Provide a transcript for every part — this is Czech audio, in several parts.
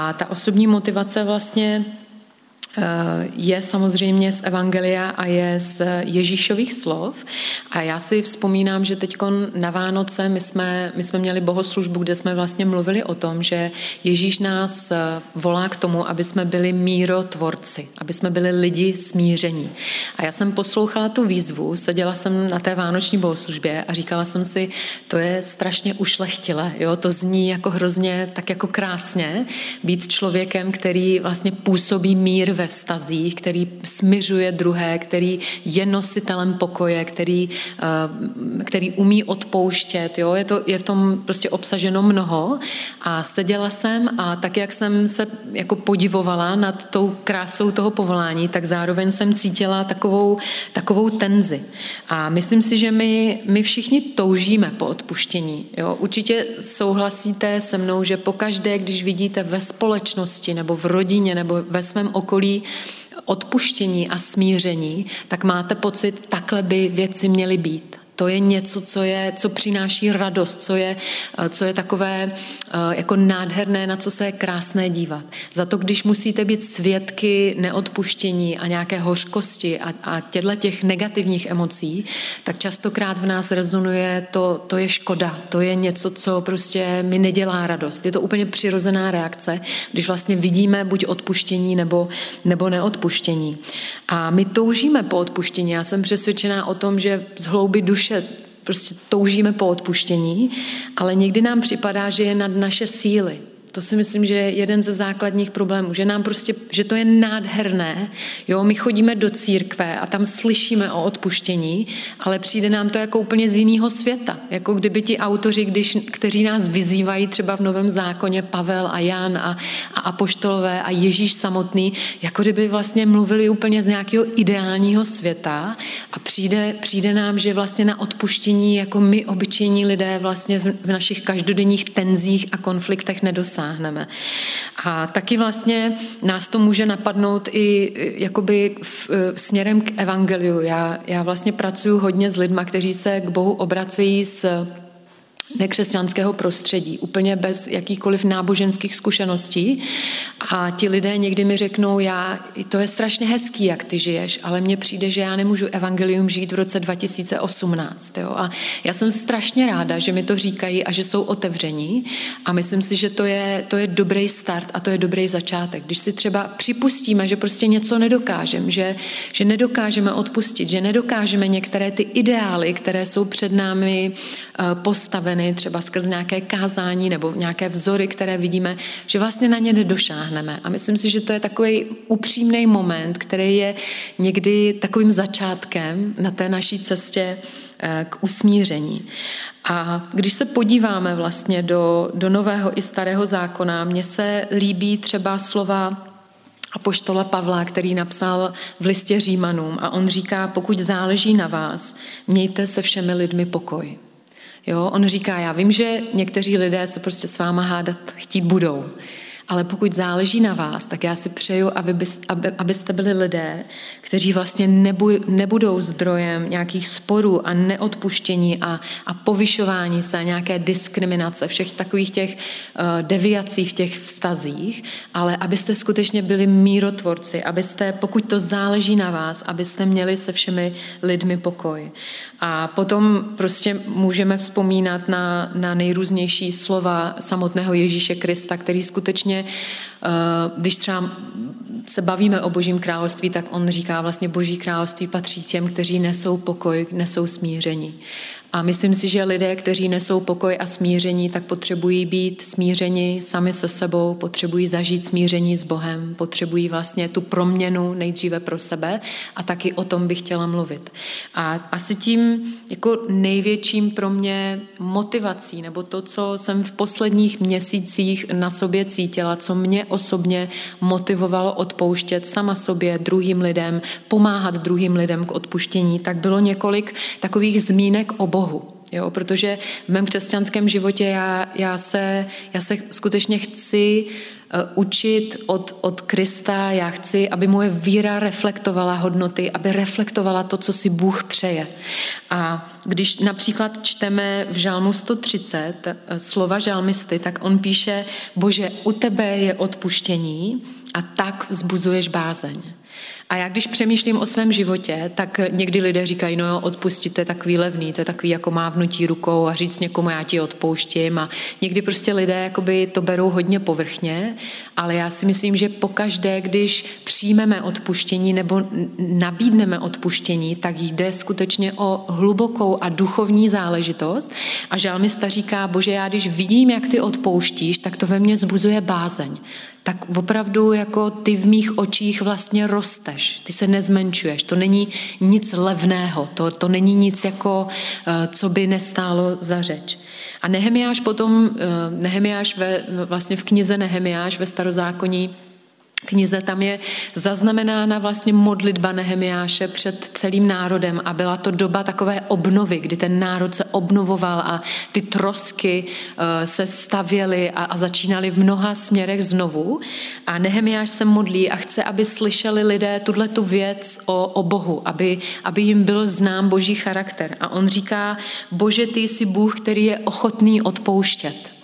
A ta osobní motivace vlastně je samozřejmě z Evangelia a je z Ježíšových slov. A já si vzpomínám, že teď na Vánoce my jsme, my jsme měli bohoslužbu, kde jsme vlastně mluvili o tom, že Ježíš nás eh, volá k tomu, aby jsme byli mírotvorci, aby jsme byli lidi smíření. A já jsem poslouchala tu výzvu, seděla jsem na té vánoční bohoslužbě a říkala jsem si, to je strašně ušlechtile, jo? to zní jako hrozně tak jako krásně, být člověkem, který vlastně působí mír ve vztazích, který smiřuje druhé, který je nositelem pokoje, který, eh, který umí odpouštět. Jo? Je, to, je v tom prostě obsaženo mnoho. A seděla jsem a tak, jak jsem se jako podivovala nad tou krásou toho povolání, tak zároveň jsem cítila takovou, takovou tenzi. A myslím si, že my, my všichni toužíme po odpuštění. Jo? Určitě souhlasíte se mnou, že pokaždé, když vidíte ve společnosti nebo v rodině nebo ve svém okolí odpuštění a smíření, tak máte pocit, takhle by věci měly být. To je něco, co, je, co přináší radost, co je, co je takové eh, jako nádherné, na co se je krásné dívat. Za to, když musíte být svědky neodpuštění a nějaké hořkosti a, a těchto těch negativních emocí, tak častokrát v nás rezonuje to, to je škoda, to je něco, co prostě mi nedělá radost. Je to úplně přirozená reakce, když vlastně vidíme buď odpuštění nebo, nebo neodpuštění. A my toužíme po odpuštění. Já jsem přesvědčená o tom, že z hlouby duše duše prostě toužíme po odpuštění, ale někdy nám připadá, že je nad naše síly. To si myslím, že je jeden ze základních problémů, že nám prostě, že to je nádherné. Jo, my chodíme do církve a tam slyšíme o odpuštění, ale přijde nám to jako úplně z jiného světa. Jako kdyby ti autoři, když, kteří nás vyzývají třeba v Novém zákoně, Pavel a Jan a, a Apoštolové a Ježíš samotný, jako kdyby vlastně mluvili úplně z nějakého ideálního světa a přijde, přijde nám, že vlastně na odpuštění jako my obyčejní lidé vlastně v, v našich každodenních tenzích a konfliktech nedosáhneme dosáhneme. A taky vlastně nás to může napadnout i jakoby v, e, směrem k evangeliu. Já, já vlastně pracuji hodně s lidma, kteří se k Bohu obracejí s nekřesťanského prostředí, úplně bez jakýchkoliv náboženských zkušeností. A ti lidé někdy mi řeknou, já, to je strašně hezký, jak ty žiješ, ale mně přijde, že já nemůžu evangelium žít v roce 2018. Jo? A já jsem strašně ráda, že mi to říkají a že jsou otevření a myslím si, že to je, to je dobrý start a to je dobrý začátek. Když si třeba připustíme, že prostě něco nedokážeme, že, že nedokážeme odpustit, že nedokážeme některé ty ideály, které jsou před námi eh, postaveny, pochopeny třeba skrz nějaké kázání nebo nějaké vzory, které vidíme, že vlastně na ně nedošáhneme. A myslím si, že to je takový upřímný moment, který je někdy takovým začátkem na té naší cestě eh, k usmíření. A když se podíváme vlastně do, do nového i starého zákona, mně se líbí třeba slova apoštola Pavla, který napsal v listě Římanům a on říká, pokud záleží na vás, mějte se všemi lidmi pokoj. Jo, on říká, já vím, že někteří lidé se prostě s váma hádat chtít budou, ale pokud záleží na vás, tak já si přeju, aby, byst, aby, abyste byli lidé, kteří vlastně nebu, nebudou zdrojem nějakých sporů a neodpuštění a, a povyšování se, nějaké diskriminace, všech takových těch uh, deviací v těch vztazích, ale abyste skutečně byli mírotvorci, abyste, pokud to záleží na vás, abyste měli se všemi lidmi pokoj. A potom prostě můžeme vzpomínat na, na nejrůznější slova samotného Ježíše Krista, který skutečně, eh, když třeba se bavíme o Božím království, tak on říká vlastně Boží království patří těm, kteří nesou pokoj, nesou smíření. A myslím si, že lidé, kteří nesou pokoj a smíření, tak potřebují být smířeni sami se sebou, potřebují zažít smíření s Bohem, potřebují vlastně tu proměnu nejdříve pro sebe a taky o tom bych chtěla mluvit. A asi tím jako největším pro mě motivací, nebo to, co jsem v posledních měsících na sobě cítila, co mě osobně motivovalo odpouštět sama sobě, druhým lidem, pomáhat druhým lidem k odpuštění, tak bylo několik takových zmínek o Bohu. Jo? Protože v mém křesťanském životě já, já, se, já se skutečně chci Eh, učit od, od Krista. Já chci, aby moje víra reflektovala hodnoty, aby reflektovala to, co si Bůh přeje. A když například čteme v Žálmu 130 eh, slova žálmisty, tak on píše, bože, u tebe je odpuštění a tak vzbuzuješ bázeň. A já když přemýšlím o svém životě, tak někdy lidé říkají, no jo, odpustit, to je takový levný, to je takový jako mávnutí rukou a říct někomu, já ti odpouštím. A někdy prostě lidé jakoby to berou hodně povrchně, ale já si myslím, že pokaždé, když přijmeme odpuštění nebo nabídneme odpuštění, tak jde skutečně o hlubokou a duchovní záležitost. A žálmista říká, bože, já když vidím, jak ty odpouštíš, tak to ve mně zbuzuje bázeň tak opravdu jako ty v mých očích vlastně rosteš, ty se nezmenšuješ, to není nic levného, to, to není nic jako, eh, co by nestálo za řeč. A Nehemiáš potom, eh, Nehemiáš ve, vlastně v knize Nehemiáš ve starozákoní knize tam je zaznamenána vlastně modlitba Nehemiáše před celým národem a byla to doba takové obnovy, kdy ten národ se obnovoval a ty trosky eh, se stavěly a, začínaly v mnoha směrech znovu. A Nehemiáš se modlí a chce, aby slyšeli lidé tuhle tu věc o, o Bohu, aby, aby jim byl znám boží charakter. A on říká, bože, ty jsi Bůh, který je ochotný odpouštět.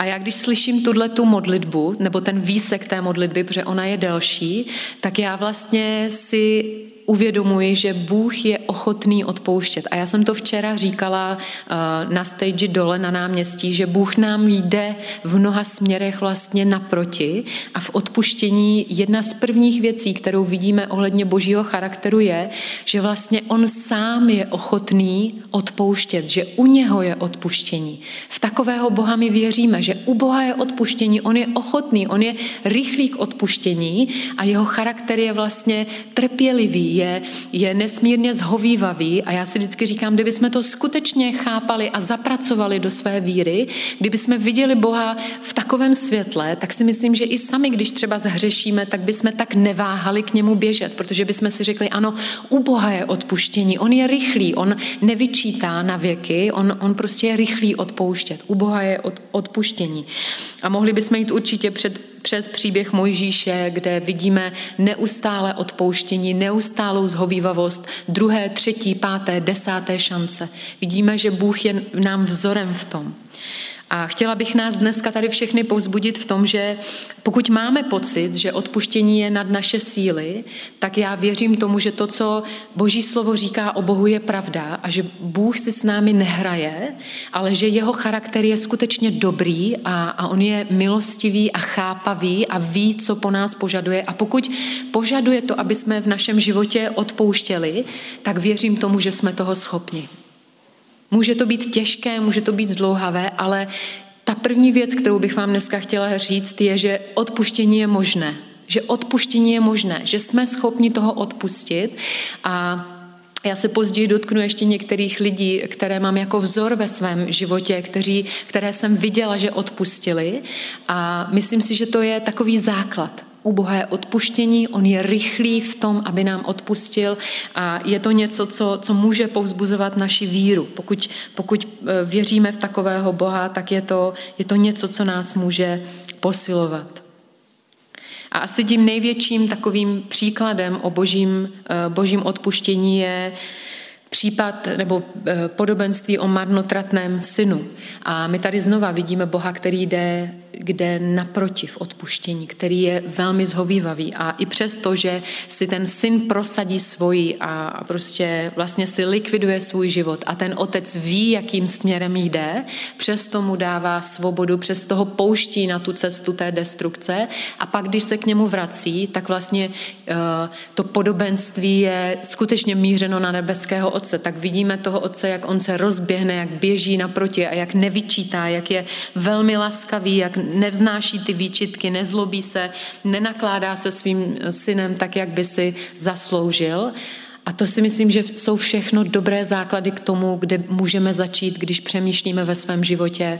A já když slyším tuhle tu modlitbu, nebo ten výsek té modlitby, protože ona je delší, tak já vlastně si uvědomuji, že Bůh je ochotný odpouštět. A já jsem to včera říkala uh, na stage dole na náměstí, že Bůh nám jde v mnoha směrech vlastně naproti a v odpuštění jedna z prvních věcí, kterou vidíme ohledně božího charakteru je, že vlastně on sám je ochotný odpouštět, že u něho je odpuštění. V takového Boha my věříme, že u Boha je odpuštění, on je ochotný, on je rychlý k odpuštění a jeho charakter je vlastně trpělivý, je, je nesmírně zhovývavý a já si vždycky říkám, kdyby jsme to skutečně chápali a zapracovali do své víry, kdyby jsme viděli Boha v takovém světle, tak si myslím, že i sami, když třeba zhřešíme, tak bychom tak neváhali k němu běžet, protože bychom si řekli, ano, u Boha je odpuštění, on je rychlý, on nevyčítá na věky, on, on prostě je rychlý odpouštět. U Boha je od, odpuštění. A mohli bychom jít určitě před přes příběh Mojžíše, kde vidíme neustále odpouštění, neustálou zhovývavost, druhé, třetí, páté, desáté šance. Vidíme, že Bůh je nám vzorem v tom. A chtěla bych nás dneska tady všechny povzbudit v tom, že pokud máme pocit, že odpuštění je nad naše síly, tak já věřím tomu, že to, co Boží slovo říká o Bohu, je pravda a že Bůh si s námi nehraje, ale že jeho charakter je skutečně dobrý a, a on je milostivý a chápavý a ví, co po nás požaduje. A pokud požaduje to, aby jsme v našem životě odpouštěli, tak věřím tomu, že jsme toho schopni. Může to být těžké, může to být zdlouhavé, ale ta první věc, kterou bych vám dneska chtěla říct, je, že odpuštění je možné. Že odpuštění je možné, že jsme schopni toho odpustit a já se později dotknu ještě některých lidí, které mám jako vzor ve svém životě, kteří, které jsem viděla, že odpustili. A myslím si, že to je takový základ u Boha je odpuštění, on je rychlý v tom, aby nám odpustil a je to něco, co, co může povzbuzovat naši víru. Pokud, pokud e, věříme v takového Boha, tak je to, je to něco, co nás může posilovat. A asi tím největším takovým příkladem o božím, e, božím odpuštění je případ nebo e, podobenství o marnotratném synu. A my tady znova vidíme Boha, který jde kde naproti v odpuštění, který je velmi zhovývavý a i přesto, že si ten syn prosadí svoji a prostě vlastně si likviduje svůj život a ten otec ví, jakým směrem jde, přesto mu dává svobodu, přesto ho pouští na tu cestu té destrukce a pak, když se k němu vrací, tak vlastně eh, to podobenství je skutečně mířeno na nebeského otce. Tak vidíme toho otce, jak on se rozběhne, jak běží naproti a jak nevyčítá, jak je velmi laskavý, jak nevznáší ty výčitky, nezlobí se, nenakládá se svým synem tak, jak by si zasloužil. A to si myslím, že jsou všechno dobré základy k tomu, kde můžeme začít, když přemýšlíme ve svém životě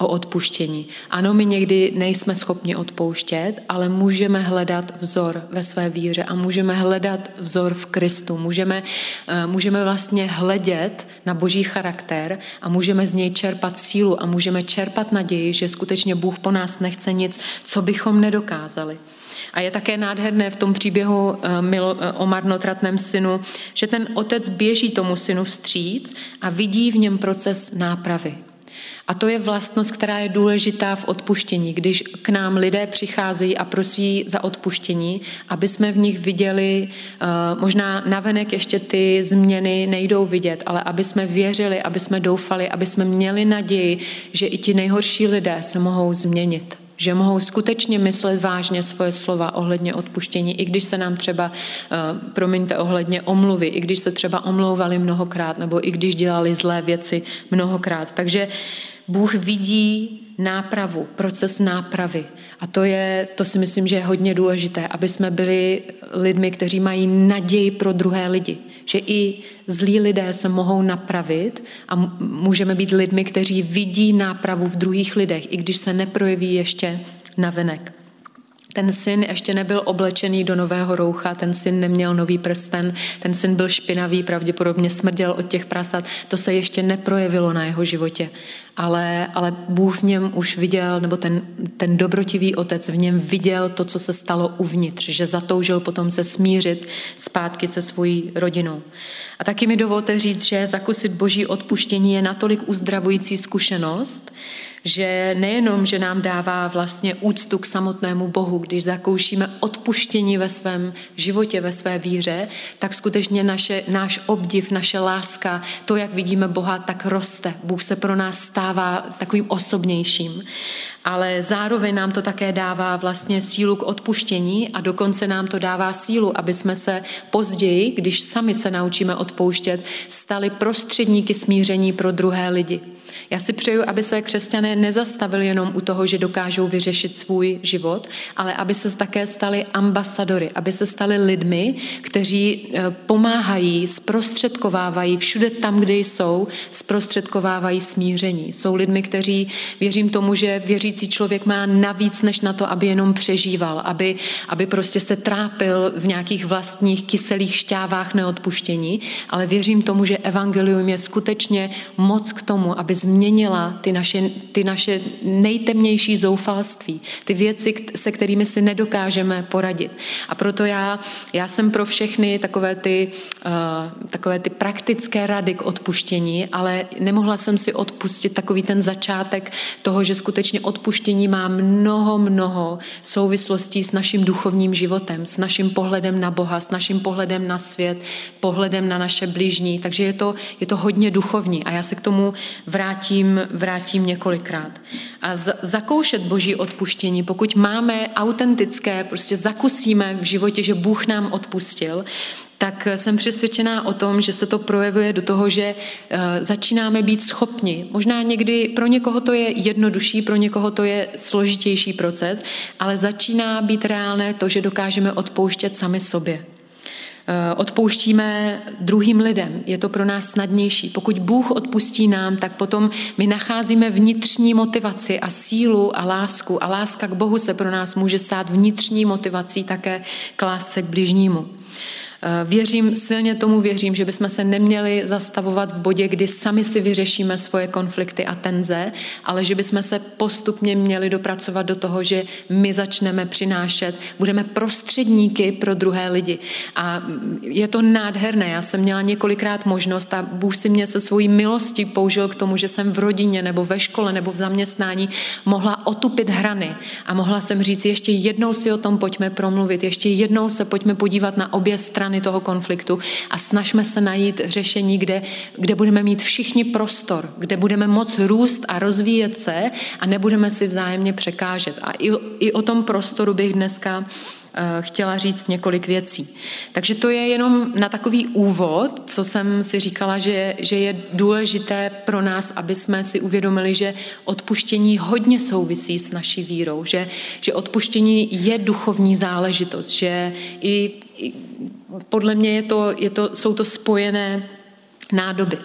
o odpuštění. Ano, my někdy nejsme schopni odpouštět, ale můžeme hledat vzor ve své víře a můžeme hledat vzor v Kristu. Můžeme, eh, můžeme vlastně hledět na boží charakter a můžeme z něj čerpat sílu a můžeme čerpat naději, že skutečně Bůh po nás nechce nic, co bychom nedokázali. A je také nádherné v tom příběhu eh, eh, o marnotratném synu, že ten otec běží tomu synu vstříc a vidí v něm proces nápravy. A to je vlastnost, která je důležitá v odpuštění, když k nám lidé přicházejí a prosí za odpuštění, aby jsme v nich viděli, eh, možná navenek ještě ty změny nejdou vidět, ale aby jsme věřili, aby jsme doufali, aby jsme měli naději, že i ti nejhorší lidé se mohou změnit že mohou skutečně myslet vážně svoje slova ohledně odpuštění, i když se nám třeba, eh, promiňte, ohledně omluvy, i když se třeba omlouvali mnohokrát, nebo i když dělali zlé věci mnohokrát. Takže Bůh vidí nápravu, proces nápravy. A to, je, to si myslím, že je hodně důležité, aby jsme byli lidmi, kteří mají naději pro druhé lidi. Že i zlí lidé se mohou napravit a můžeme být lidmi, kteří vidí nápravu v druhých lidech, i když se neprojeví ještě navenek. Ten syn ještě nebyl oblečený do nového roucha, ten syn neměl nový prsten, ten syn byl špinavý, pravděpodobně smrděl od těch prasat. To se ještě neprojevilo na jeho životě. Ale, ale Bůh v něm už viděl, nebo ten, ten dobrotivý otec v něm viděl to, co se stalo uvnitř, že zatoužil potom se smířit zpátky se svojí rodinou. A taky mi dovolte říct, že zakusit boží odpuštění je natolik uzdravující zkušenost, že nejenom, že nám dává vlastně úctu k samotnému Bohu, když zakoušíme odpuštění ve svém životě, ve své víře, tak skutečně naše, náš obdiv, naše láska, to, jak vidíme Boha, tak roste. Bůh se pro nás stává takovým osobnějším ale zároveň nám to také dává vlastně sílu k odpuštění a dokonce nám to dává sílu, aby jsme se později, když sami se naučíme odpouštět, stali prostředníky smíření pro druhé lidi. Já si přeju, aby se křesťané nezastavili jenom u toho, že dokážou vyřešit svůj život, ale aby se také stali ambasadory, aby se stali lidmi, kteří eh, pomáhají, zprostředkovávají všude tam, kde jsou, zprostředkovávají smíření. Jsou lidmi, kteří věřím tomu, že věřící člověk má navíc než na to, aby jenom přežíval, aby, aby prostě se trápil v nějakých vlastních kyselých šťávách neodpuštění, ale věřím tomu, že evangelium je skutečně moc k tomu, aby změnila ty naše, ty naše nejtemnější zoufalství, ty věci, se kterými si nedokážeme poradit. A proto já, já jsem pro všechny takové ty, uh, takové ty praktické rady k odpuštění, ale nemohla jsem si odpustit takový ten začátek toho, že skutečně odpuštění má mnoho, mnoho souvislostí s naším duchovním životem, s naším pohledem na Boha, s naším pohledem na svět, pohledem na naše bližní. Takže je to, je to hodně duchovní a já se k tomu vrátím vrátím, vrátím několikrát. A z, zakoušet boží odpuštění, pokud máme autentické, prostě zakusíme v životě, že Bůh nám odpustil, tak jsem přesvědčená o tom, že se to projevuje do toho, že uh, začínáme být schopni. Možná někdy pro někoho to je jednodušší, pro někoho to je složitější proces, ale začíná být reálné to, že dokážeme odpouštět sami sobě. Eh, odpouštíme druhým lidem. Je to pro nás snadnější. Pokud Bůh odpustí nám, tak potom my nacházíme vnitřní motivaci a sílu a lásku. A láska k Bohu se pro nás může stát vnitřní motivací také k lásce k bližnímu. Eh, věřím, silně tomu věřím, že bychom se neměli zastavovat v bodě, kdy sami si vyřešíme svoje konflikty a tenze, ale že bychom se postupně měli dopracovat do toho, že my začneme přinášet, budeme prostředníky pro druhé lidi. A je to nádherné. Já jsem měla několikrát možnost a Bůh si mě se svojí milostí použil k tomu, že jsem v rodině nebo ve škole nebo v zaměstnání mohla otupit hrany a mohla jsem říct, ještě jednou si o tom pojďme promluvit, ještě jednou se pojďme podívat na obě strany strany toho konfliktu a snažme se najít řešení, kde, kde budeme mít všichni prostor, kde budeme moc růst a rozvíjet se a nebudeme si vzájemně překážet. A i, i o tom prostoru bych dneska eh, chtěla říct několik věcí. Takže to je jenom na takový úvod, co jsem si říkala, že, že je důležité pro nás, aby jsme si uvědomili, že odpuštění hodně souvisí s naší vírou, že, že odpuštění je duchovní záležitost, že i, i podle mě je to, je to, jsou to spojené nádoby.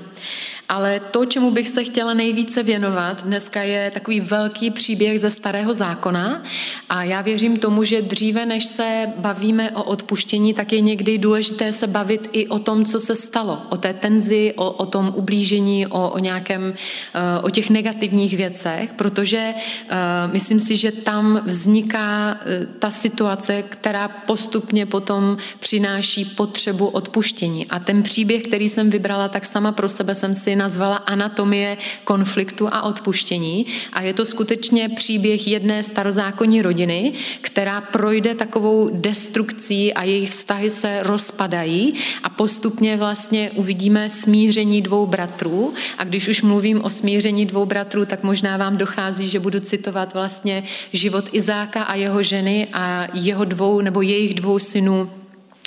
Ale to, čemu bych se chtěla nejvíce věnovat dneska, je takový velký příběh ze Starého zákona. A já věřím tomu, že dříve, než se bavíme o odpuštění, tak je někdy důležité se bavit i o tom, co se stalo, o té tenzi, o, o tom ublížení, o, o nějakém, eh, o těch negativních věcech, protože uh, myslím si, že tam vzniká uh, ta situace, která postupně potom přináší potřebu odpuštění. A ten příběh, který jsem vybrala, tak sama pro sebe jsem si nazvala Anatomie konfliktu a odpuštění. A je to skutečně příběh jedné starozákonní rodiny, která projde takovou destrukcí a jejich vztahy se rozpadají a postupně vlastně uvidíme smíření dvou bratrů. A když už mluvím o smíření dvou bratrů, tak možná vám dochází, že budu citovat vlastně život Izáka a jeho ženy a jeho dvou nebo jejich dvou synů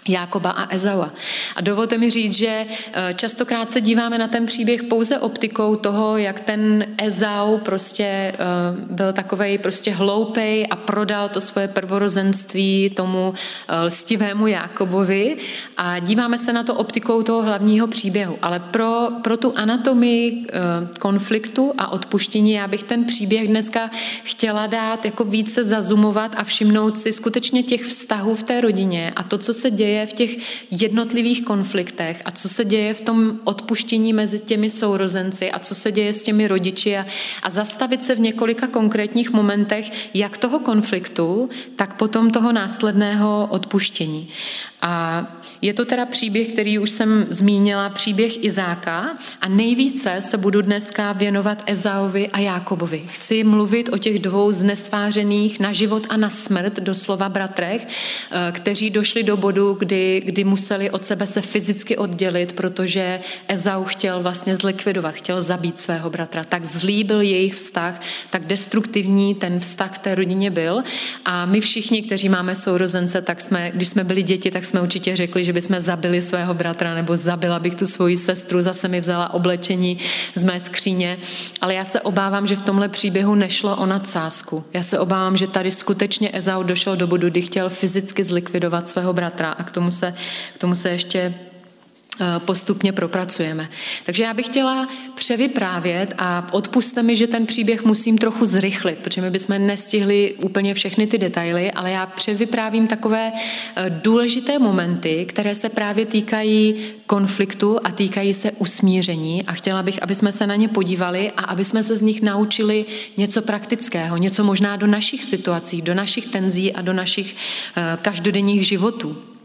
Jákoba a Ezaua. A dovolte mi říct, že eh, častokrát se díváme na ten příběh pouze optikou toho, jak ten Ezau prostě eh, byl takovej prostě hloupej a prodal to svoje prvorozenství tomu eh, lstivému Jákobovi a díváme se na to optikou toho hlavního příběhu. Ale pro, pro tu anatomii konfliktu a odpuštění já bych ten příběh dneska chtěla dát jako více zazumovat a všimnout si skutečně těch vztahů v té rodině a to, co se děje děje v těch jednotlivých konfliktech a co se děje v tom odpuštění mezi těmi sourozenci a co se děje s těmi rodiči a, a zastavit se v několika konkrétních momentech, jak toho konfliktu, tak potom toho následného odpuštění. A je to teda příběh, který už jsem zmínila, příběh Izáka a nejvíce se budu dneska věnovat Ezaovi a Jákobovi. Chci mluvit o těch dvou znesvářených na život a na smrt, doslova bratrech, eh, kteří došli do bodu, kdy, kdy museli od sebe se fyzicky oddělit, protože Ezau chtěl vlastně zlikvidovat, chtěl zabít svého bratra. Tak zlý byl jejich vztah, tak destruktivní ten vztah v té rodině byl. A my všichni, kteří máme sourozence, tak jsme, když jsme byli děti, tak jsme určitě řekli, že bychom zabili svého bratra nebo zabila bych tu svoji sestru, zase mi vzala oblečení z mé skříně. Ale já se obávám, že v tomhle příběhu nešlo o nadsázku. Já se obávám, že tady skutečně Ezau došel do bodu, kdy chtěl fyzicky zlikvidovat svého bratra a k tomu se, k tomu se ještě Eh, postupně propracujeme. Takže já bych chtěla převyprávět a odpuste mi, že ten příběh musím trochu zrychlit, protože my bychom nestihli úplně všechny ty detaily, ale já převyprávím takové eh, důležité momenty, které se právě týkají konfliktu a týkají se usmíření a chtěla bych, aby jsme se na ně podívali a aby jsme se z nich naučili něco praktického, něco možná do našich situací, do našich tenzí a do našich eh, každodenních životů.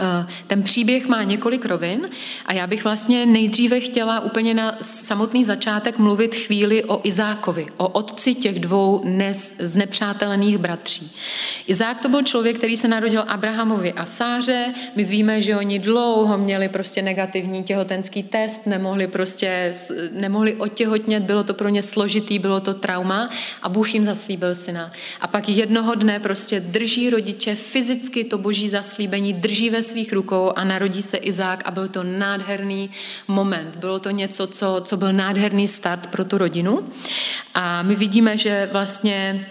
Eh, ten příběh má několik rovin a já bych vlastně nejdříve chtěla úplně na samotný začátek mluvit chvíli o Izákovi, o otci těch dvou dnes znepřátelených bratří. Izák to byl člověk, který se narodil Abrahamovi a Sáře. My víme, že oni dlouho měli prostě negativní těhotenský test, nemohli prostě, nemohli otěhotnět, bylo to pro ně složitý, bylo to trauma a Bůh jim zaslíbil syna. A pak jednoho dne prostě drží rodiče fyzicky to boží zaslíbení, drží ve svých rukou a narodí se Izák a byl to nádherný moment. Bylo to něco, co, co byl nádherný start pro tu rodinu. A my vidíme, že vlastně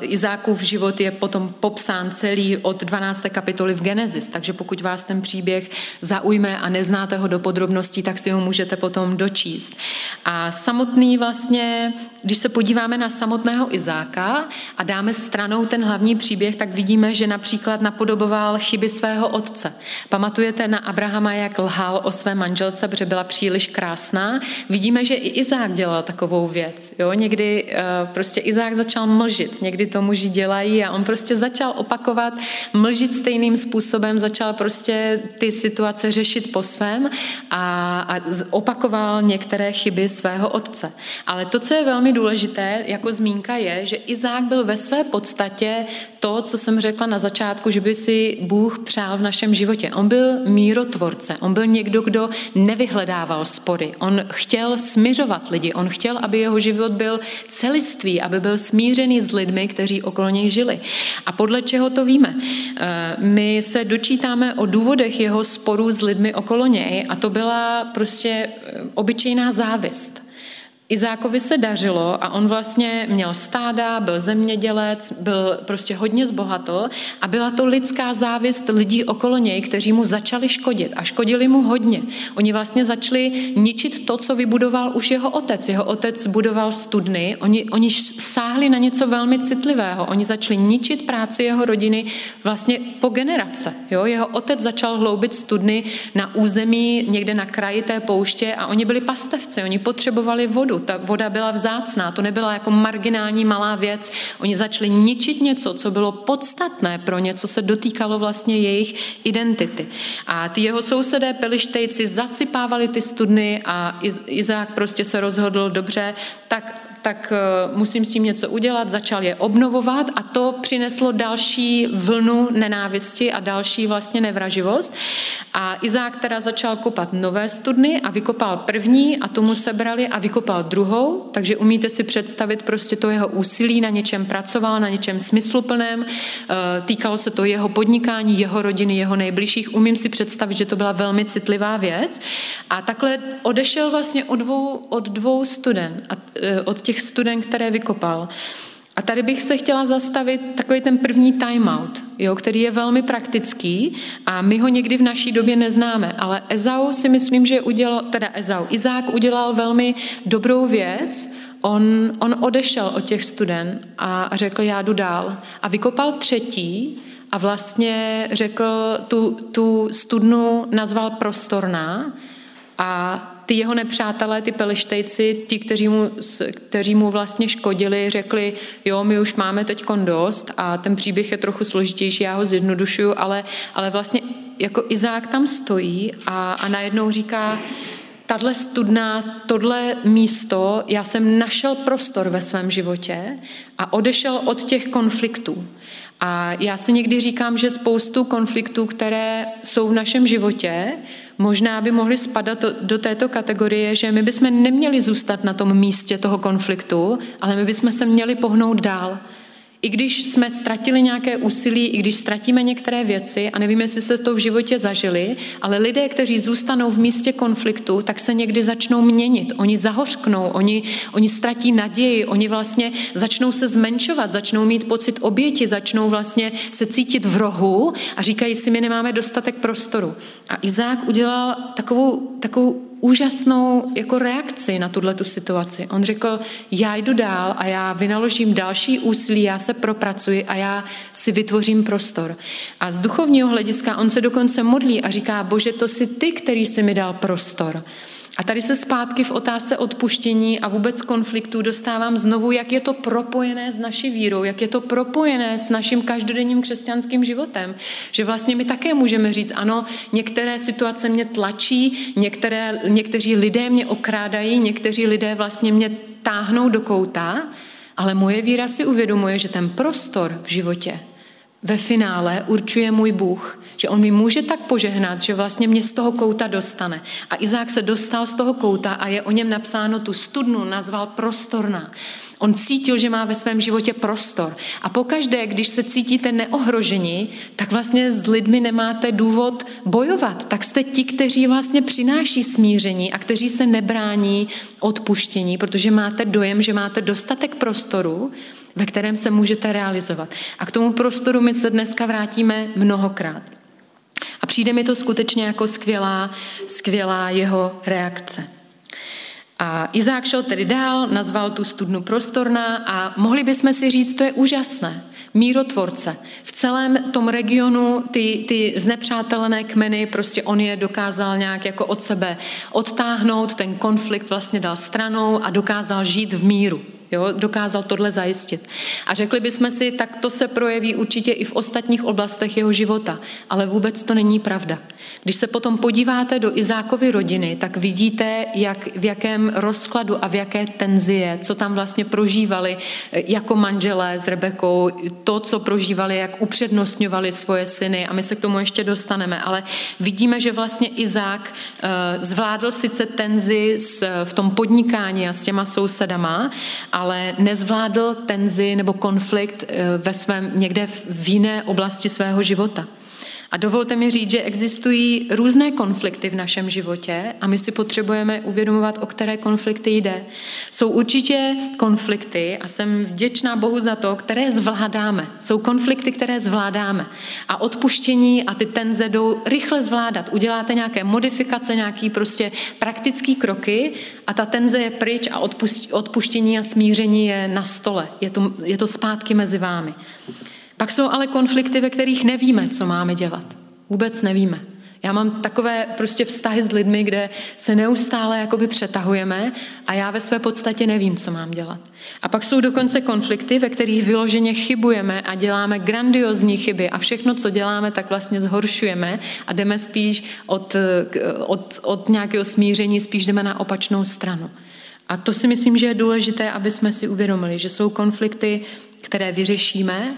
Izákův život je potom popsán celý od 12. kapitoly v Genesis, takže pokud vás ten příběh zaujme a neznáte ho do podrobností, tak si ho můžete potom dočíst. A samotný vlastně, když se podíváme na samotného Izáka a dáme stranou ten hlavní příběh, tak vidíme, že například napodoboval chyby svého otce. Pamatujete na Abrahama, jak lhal o své manželce, protože byla příliš krásná? Vidíme, že i Izák dělal takovou věc. Jo? Někdy uh, prostě Izák začal mlžit mlžit. Někdy to muži dělají a on prostě začal opakovat, mlžit stejným způsobem, začal prostě ty situace řešit po svém a, a opakoval některé chyby svého otce. Ale to, co je velmi důležité jako zmínka je, že Izák byl ve své podstatě to, co jsem řekla na začátku, že by si Bůh přál v našem životě. On byl mírotvorce, on byl někdo, kdo nevyhledával spory, on chtěl smiřovat lidi, on chtěl, aby jeho život byl celistvý, aby byl smířený s lidmi, kteří okolo něj žili. A podle čeho to víme? Eh, my se dočítáme o důvodech jeho sporů s lidmi okolo něj a to byla prostě eh, obyčejná závist. Izákovi se dařilo a on vlastně měl stáda, byl zemědělec, byl prostě hodně zbohatl a byla to lidská závist lidí okolo něj, kteří mu začali škodit a škodili mu hodně. Oni vlastně začali ničit to, co vybudoval už jeho otec. Jeho otec budoval studny, oni, oni sáhli na něco velmi citlivého, oni začali ničit práci jeho rodiny vlastně po generace. Jo? Jeho otec začal hloubit studny na území někde na kraji té pouště a oni byli pastevci, oni potřebovali vodu, vodu. Ta voda byla vzácná, to nebyla jako marginální malá věc. Oni začali ničit něco, co bylo podstatné pro ně, co se dotýkalo vlastně jejich identity. A ty jeho sousedé pelištejci zasypávali ty studny a Izák prostě se rozhodl, dobře, tak tak eh, musím s tím něco udělat, začal je obnovovat a to přineslo další vlnu nenávisti a další vlastně nevraživost. A Izák teda začal kopat nové studny a vykopal první a tomu sebrali a vykopal druhou, takže umíte si představit prostě to jeho úsilí, na něčem pracoval, na něčem smysluplném, eh, týkalo se to jeho podnikání, jeho rodiny, jeho nejbližších. Umím si představit, že to byla velmi citlivá věc. A takhle odešel vlastně od dvou, od dvou studen, a, eh, od těch těch student, které vykopal. A tady bych se chtěla zastavit takový ten první timeout, jo, který je velmi praktický a my ho někdy v naší době neznáme, ale Ezau si myslím, že udělal, teda Ezau, Izák udělal velmi dobrou věc, on, on odešel od těch student a řekl, já jdu dál. A vykopal třetí a vlastně řekl, tu, tu studnu nazval prostorná a ty jeho nepřátelé, ty pelištejci, ti, kteří mu, kteří mu vlastně škodili, řekli, jo, my už máme teď dost a ten příběh je trochu složitější, já ho zjednodušuju, ale, ale vlastně jako Izák tam stojí a, a najednou říká, tahle studna, tohle místo, já jsem našel prostor ve svém životě a odešel od těch konfliktů. A já si někdy říkám, že spoustu konfliktů, které jsou v našem životě, možná by mohly spadat do této kategorie, že my bychom neměli zůstat na tom místě toho konfliktu, ale my bychom se měli pohnout dál. I když jsme ztratili nějaké úsilí, i když ztratíme některé věci a nevíme, jestli se to v životě zažili, ale lidé, kteří zůstanou v místě konfliktu, tak se někdy začnou měnit. Oni zahořknou, oni, oni ztratí naději, oni vlastně začnou se zmenšovat, začnou mít pocit oběti, začnou vlastně se cítit v rohu a říkají si, my nemáme dostatek prostoru. A Izák udělal takovou, takovou úžasnou jako reakci na tuhle tu situaci. On řekl, já jdu dál a já vynaložím další úsilí, já se propracuji a já si vytvořím prostor. A z duchovního hlediska on se dokonce modlí a říká, bože, to jsi ty, který jsi mi dal prostor. A tady se zpátky v otázce odpuštění a vůbec konfliktů dostávám znovu, jak je to propojené s naší vírou, jak je to propojené s naším každodenním křesťanským životem. Že vlastně my také můžeme říct, ano, některé situace mě tlačí, některé, někteří lidé mě okrádají, někteří lidé vlastně mě táhnou do kouta, ale moje víra si uvědomuje, že ten prostor v životě ve finále určuje můj Bůh, že on mi může tak požehnat, že vlastně mě z toho kouta dostane. A Izák se dostal z toho kouta a je o něm napsáno, tu studnu nazval prostorná. On cítil, že má ve svém životě prostor. A pokaždé, když se cítíte neohroženi, tak vlastně s lidmi nemáte důvod bojovat. Tak jste ti, kteří vlastně přináší smíření a kteří se nebrání odpuštění, protože máte dojem, že máte dostatek prostoru ve kterém se můžete realizovat. A k tomu prostoru my se dneska vrátíme mnohokrát. A přijde mi to skutečně jako skvělá, skvělá jeho reakce. A Izák šel tedy dál, nazval tu studnu prostorná a mohli bychom si říct, to je úžasné. Mírotvorce. V celém tom regionu ty, ty znepřátelené kmeny, prostě on je dokázal nějak jako od sebe odtáhnout, ten konflikt vlastně dal stranou a dokázal žít v míru. Jo, dokázal tohle zajistit. A řekli bychom si, tak to se projeví určitě i v ostatních oblastech jeho života, ale vůbec to není pravda. Když se potom podíváte do Izákovy rodiny, tak vidíte, jak, v jakém rozkladu a v jaké tenzi je, co tam vlastně prožívali eh, jako manželé s Rebekou, to, co prožívali, jak upřednostňovali svoje syny a my se k tomu ještě dostaneme, ale vidíme, že vlastně Izák uh, zvládl sice tenzi v tom podnikání a s těma sousedama, ale nezvládl tenzi nebo konflikt eh, ve svém, někde v jiné oblasti svého života. A dovolte mi říct, že existují různé konflikty v našem životě a my si potřebujeme uvědomovat, o které konflikty jde. Jsou určitě konflikty a jsem vděčná Bohu za to, které zvládáme. Jsou konflikty, které zvládáme. A odpuštění a ty tenze jdou rychle zvládat. Uděláte nějaké modifikace, nějaký prostě praktický kroky a ta tenze je pryč a odpuštění a smíření je na stole. Je to, je to zpátky mezi vámi. Pak jsou ale konflikty, ve kterých nevíme, co máme dělat. Vůbec nevíme. Já mám takové prostě vztahy s lidmi, kde se neustále jakoby přetahujeme a já ve své podstatě nevím, co mám dělat. A pak jsou dokonce konflikty, ve kterých vyloženě chybujeme a děláme grandiozní chyby a všechno, co děláme, tak vlastně zhoršujeme a jdeme spíš od, od, od nějakého smíření, spíš jdeme na opačnou stranu. A to si myslím, že je důležité, aby jsme si uvědomili, že jsou konflikty, které vyřešíme,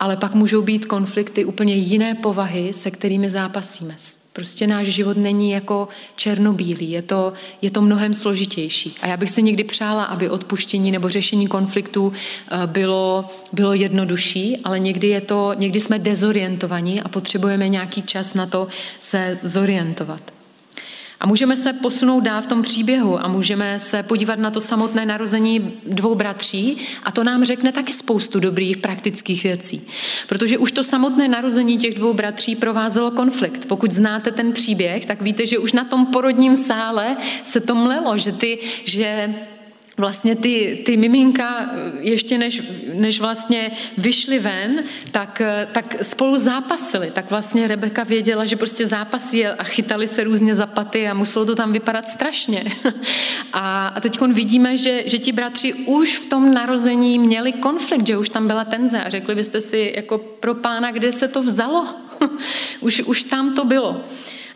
ale pak můžou být konflikty úplně jiné povahy, se kterými zápasíme. Prostě náš život není jako černobílý, je to, je to mnohem složitější. A já bych si někdy přála, aby odpuštění nebo řešení konfliktů eh, bylo, bylo jednodušší, ale někdy, je to, někdy jsme dezorientovaní a potřebujeme nějaký čas na to se zorientovat. A můžeme se posunout dál v tom příběhu a můžeme se podívat na to samotné narození dvou bratří a to nám řekne taky spoustu dobrých praktických věcí. Protože už to samotné narození těch dvou bratří provázelo konflikt. Pokud znáte ten příběh, tak víte, že už na tom porodním sále se to mlelo, že, ty, že vlastně ty, ty miminka, ještě než, než vlastně vyšly ven, tak, tak spolu zápasili. Tak vlastně Rebeka věděla, že prostě zápasí a chytali se různě za paty a muselo to tam vypadat strašně. A, a teď vidíme, že, že ti bratři už v tom narození měli konflikt, že už tam byla tenze a řekli byste si jako pro pána, kde se to vzalo. už, už tam to bylo.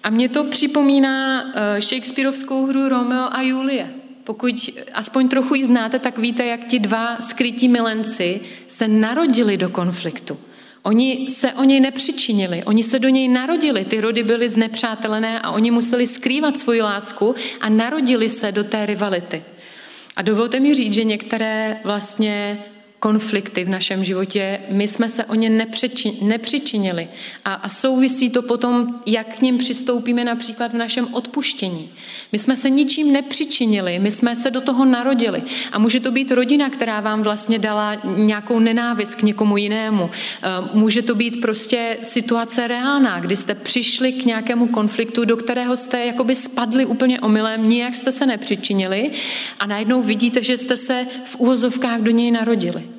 A mě to připomíná eh, Shakespeareovskou hru Romeo a Julie. Pokud aspoň trochu ji znáte, tak víte, jak ti dva skrytí milenci se narodili do konfliktu. Oni se o něj nepřičinili, oni se do něj narodili, ty rody byly znepřátelené a oni museli skrývat svoji lásku a narodili se do té rivality. A dovolte mi říct, že některé vlastně konflikty v našem životě, my jsme se o ně nepřičinili. A, a souvisí to potom, jak k ním přistoupíme například v našem odpuštění. My jsme se ničím nepřičinili, my jsme se do toho narodili. A může to být rodina, která vám vlastně dala nějakou nenávist k někomu jinému. Eh, může to být prostě situace reálná, kdy jste přišli k nějakému konfliktu, do kterého jste jakoby spadli úplně omylem, nijak jste se nepřičinili a najednou vidíte, že jste se v úvozovkách do něj narodili.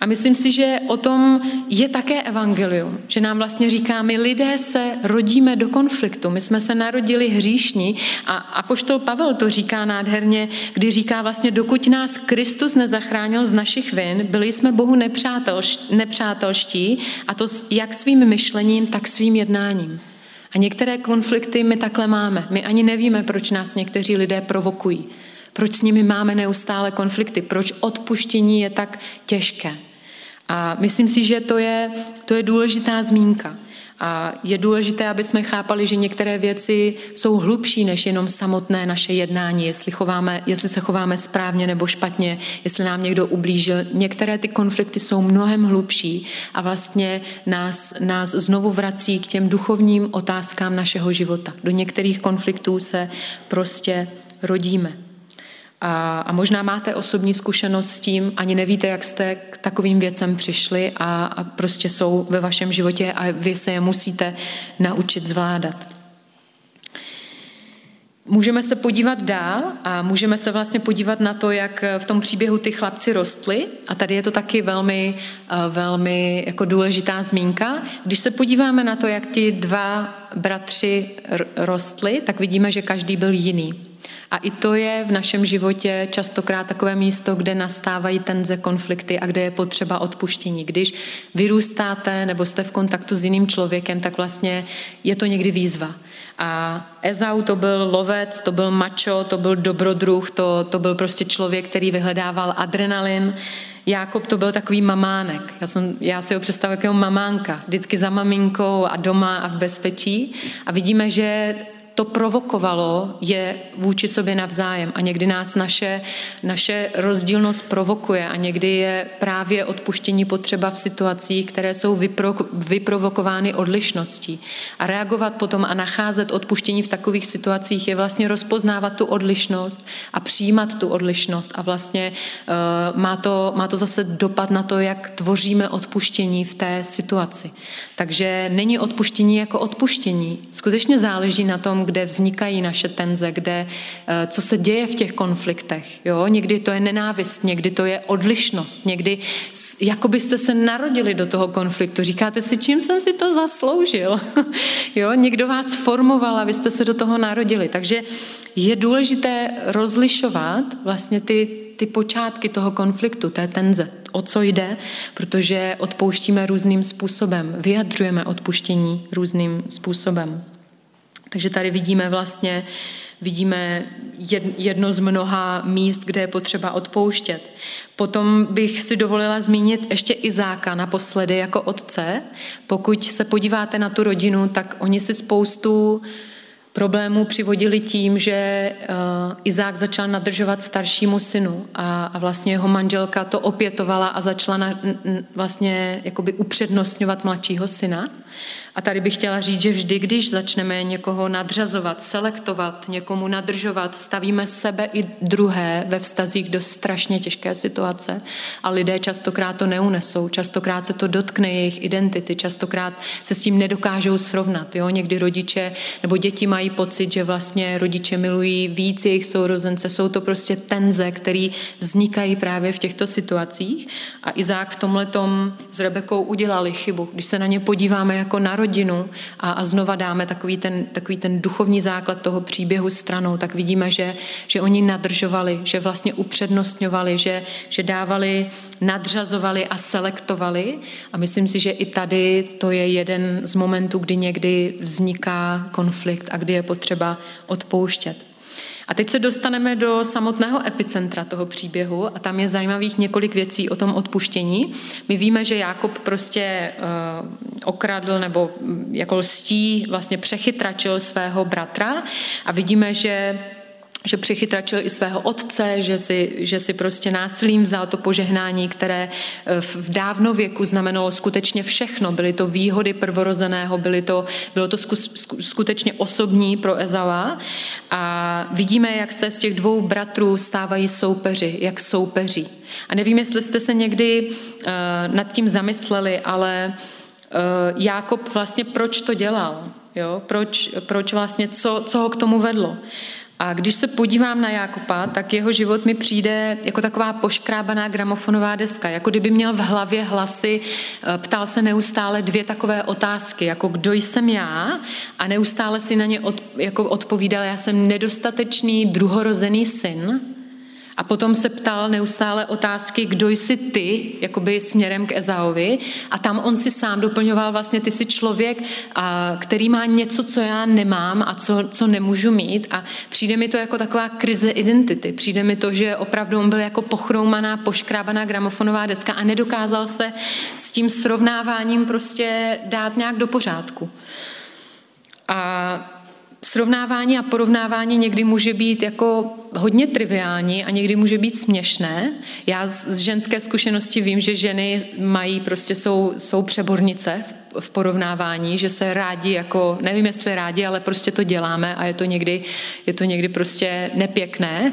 A myslím si, že o tom je také evangelium, že nám vlastně říká, my lidé se rodíme do konfliktu, my jsme se narodili hříšní a apoštol Pavel to říká nádherně, kdy říká vlastně, dokud nás Kristus nezachránil z našich vin, byli jsme Bohu nepřátelští a to jak svým myšlením, tak svým jednáním. A některé konflikty my takhle máme. My ani nevíme, proč nás někteří lidé provokují. Proč s nimi máme neustále konflikty? Proč odpuštění je tak těžké? A myslím si, že to je, to je důležitá zmínka. A je důležité, aby jsme chápali, že některé věci jsou hlubší než jenom samotné naše jednání, jestli, chováme, jestli se chováme správně nebo špatně, jestli nám někdo ublížil. Některé ty konflikty jsou mnohem hlubší a vlastně nás, nás znovu vrací k těm duchovním otázkám našeho života. Do některých konfliktů se prostě rodíme. A, a možná máte osobní zkušenost s tím, ani nevíte, jak jste k takovým věcem přišli a, a prostě jsou ve vašem životě a vy se je musíte naučit zvládat. Můžeme se podívat dál a můžeme se vlastně podívat na to, jak v tom příběhu ty chlapci rostli. A tady je to taky velmi, velmi jako důležitá zmínka. Když se podíváme na to, jak ti dva bratři rostli, tak vidíme, že každý byl jiný. A i to je v našem životě častokrát takové místo, kde nastávají tenze, konflikty a kde je potřeba odpuštění. Když vyrůstáte nebo jste v kontaktu s jiným člověkem, tak vlastně je to někdy výzva. A Ezau to byl lovec, to byl mačo, to byl dobrodruh, to, to byl prostě člověk, který vyhledával adrenalin. Jákob to byl takový mamánek. Já, jsem, já si ho představuji jako mamánka, vždycky za maminkou a doma a v bezpečí. A vidíme, že to provokovalo, je vůči sobě navzájem. A někdy nás naše, naše rozdílnost provokuje a někdy je právě odpuštění potřeba v situacích, které jsou vypro, vyprovokovány odlišností. A reagovat potom a nacházet odpuštění v takových situacích je vlastně rozpoznávat tu odlišnost a přijímat tu odlišnost. A vlastně uh, má, to, má to zase dopad na to, jak tvoříme odpuštění v té situaci. Takže není odpuštění jako odpuštění. Skutečně záleží na tom, kde vznikají naše tenze, kde, eh, co se děje v těch konfliktech. Jo? Někdy to je nenávist, někdy to je odlišnost, někdy jako byste se narodili do toho konfliktu. Říkáte si, čím jsem si to zasloužil? jo? Někdo vás formoval a vy jste se do toho narodili. Takže je důležité rozlišovat vlastně ty, ty počátky toho konfliktu, té tenze, o co jde, protože odpouštíme různým způsobem, vyjadřujeme odpuštění různým způsobem. Takže tady vidíme vlastně vidíme jedno z mnoha míst, kde je potřeba odpouštět. Potom bych si dovolila zmínit ještě Izáka naposledy jako otce. Pokud se podíváte na tu rodinu, tak oni si spoustu problémů přivodili tím, že uh, Izák začal nadržovat staršímu synu a, vlastně jeho manželka to opětovala a začala na, vlastně jakoby upřednostňovat mladšího syna. A tady bych chtěla říct, že vždy, když začneme někoho nadřazovat, selektovat, někomu nadržovat, stavíme sebe i druhé ve vztazích do strašně těžké situace a lidé častokrát to neunesou, častokrát se to dotkne jejich identity, častokrát se s tím nedokážou srovnat. Jo? Někdy rodiče nebo děti mají pocit, že vlastně rodiče milují víc jejich sourozence, jsou to prostě tenze, které vznikají právě v těchto situacích a Izák v tomhle s Rebekou udělali chybu. Když se na ně podíváme jako na rodinu a, a znova dáme takový ten, takový ten duchovní základ toho příběhu stranou, tak vidíme, že, že oni nadržovali, že vlastně upřednostňovali, že, že dávali, nadřazovali a selektovali. A myslím si, že i tady to je jeden z momentů, kdy někdy vzniká konflikt a kdy je potřeba odpouštět. A teď se dostaneme do samotného epicentra toho příběhu a tam je zajímavých několik věcí o tom odpuštění. My víme, že Jákob prostě uh, okradl nebo mm, jako lstí vlastně přechytračil svého bratra a vidíme, že že přichytračil i svého otce, že si, že si prostě násilím vzal to požehnání, které eh, v dávnověku znamenalo skutečně všechno. Byly to výhody prvorozeného, byly to, bylo to skutečně osobní pro Ezava. A vidíme, jak se z těch dvou bratrů stávají soupeři, jak soupeří. A nevím, jestli jste se někdy uh, nad tím zamysleli, ale uh, Jákob vlastně proč to dělal? Jo? Proč, proč vlastně, co, co ho k tomu vedlo? A když se podívám na Jákopa, tak jeho život mi přijde jako taková poškrábaná gramofonová deska, jako kdyby měl v hlavě hlasy, eh, ptal se neustále dvě takové otázky, jako kdo jsem já a neustále si na ně od, jako odpovídal, já jsem nedostatečný druhorozený syn, a potom se ptal neustále otázky, kdo jsi ty, jakoby směrem k Ezaovi. A tam on si sám doplňoval vlastně, ty jsi člověk, a, který má něco, co já nemám a co, co nemůžu mít. A přijde mi to jako taková krize identity. Přijde mi to, že opravdu on byl jako pochroumaná, poškrábaná gramofonová deska a nedokázal se s tím srovnáváním prostě dát nějak do pořádku. A srovnávání a porovnávání někdy může být jako hodně triviální a někdy může být směšné. Já z ženské zkušenosti vím, že ženy mají, prostě jsou, jsou přebornice v porovnávání, že se rádi jako, nevím jestli rádi, ale prostě to děláme a je to někdy, je to někdy prostě nepěkné,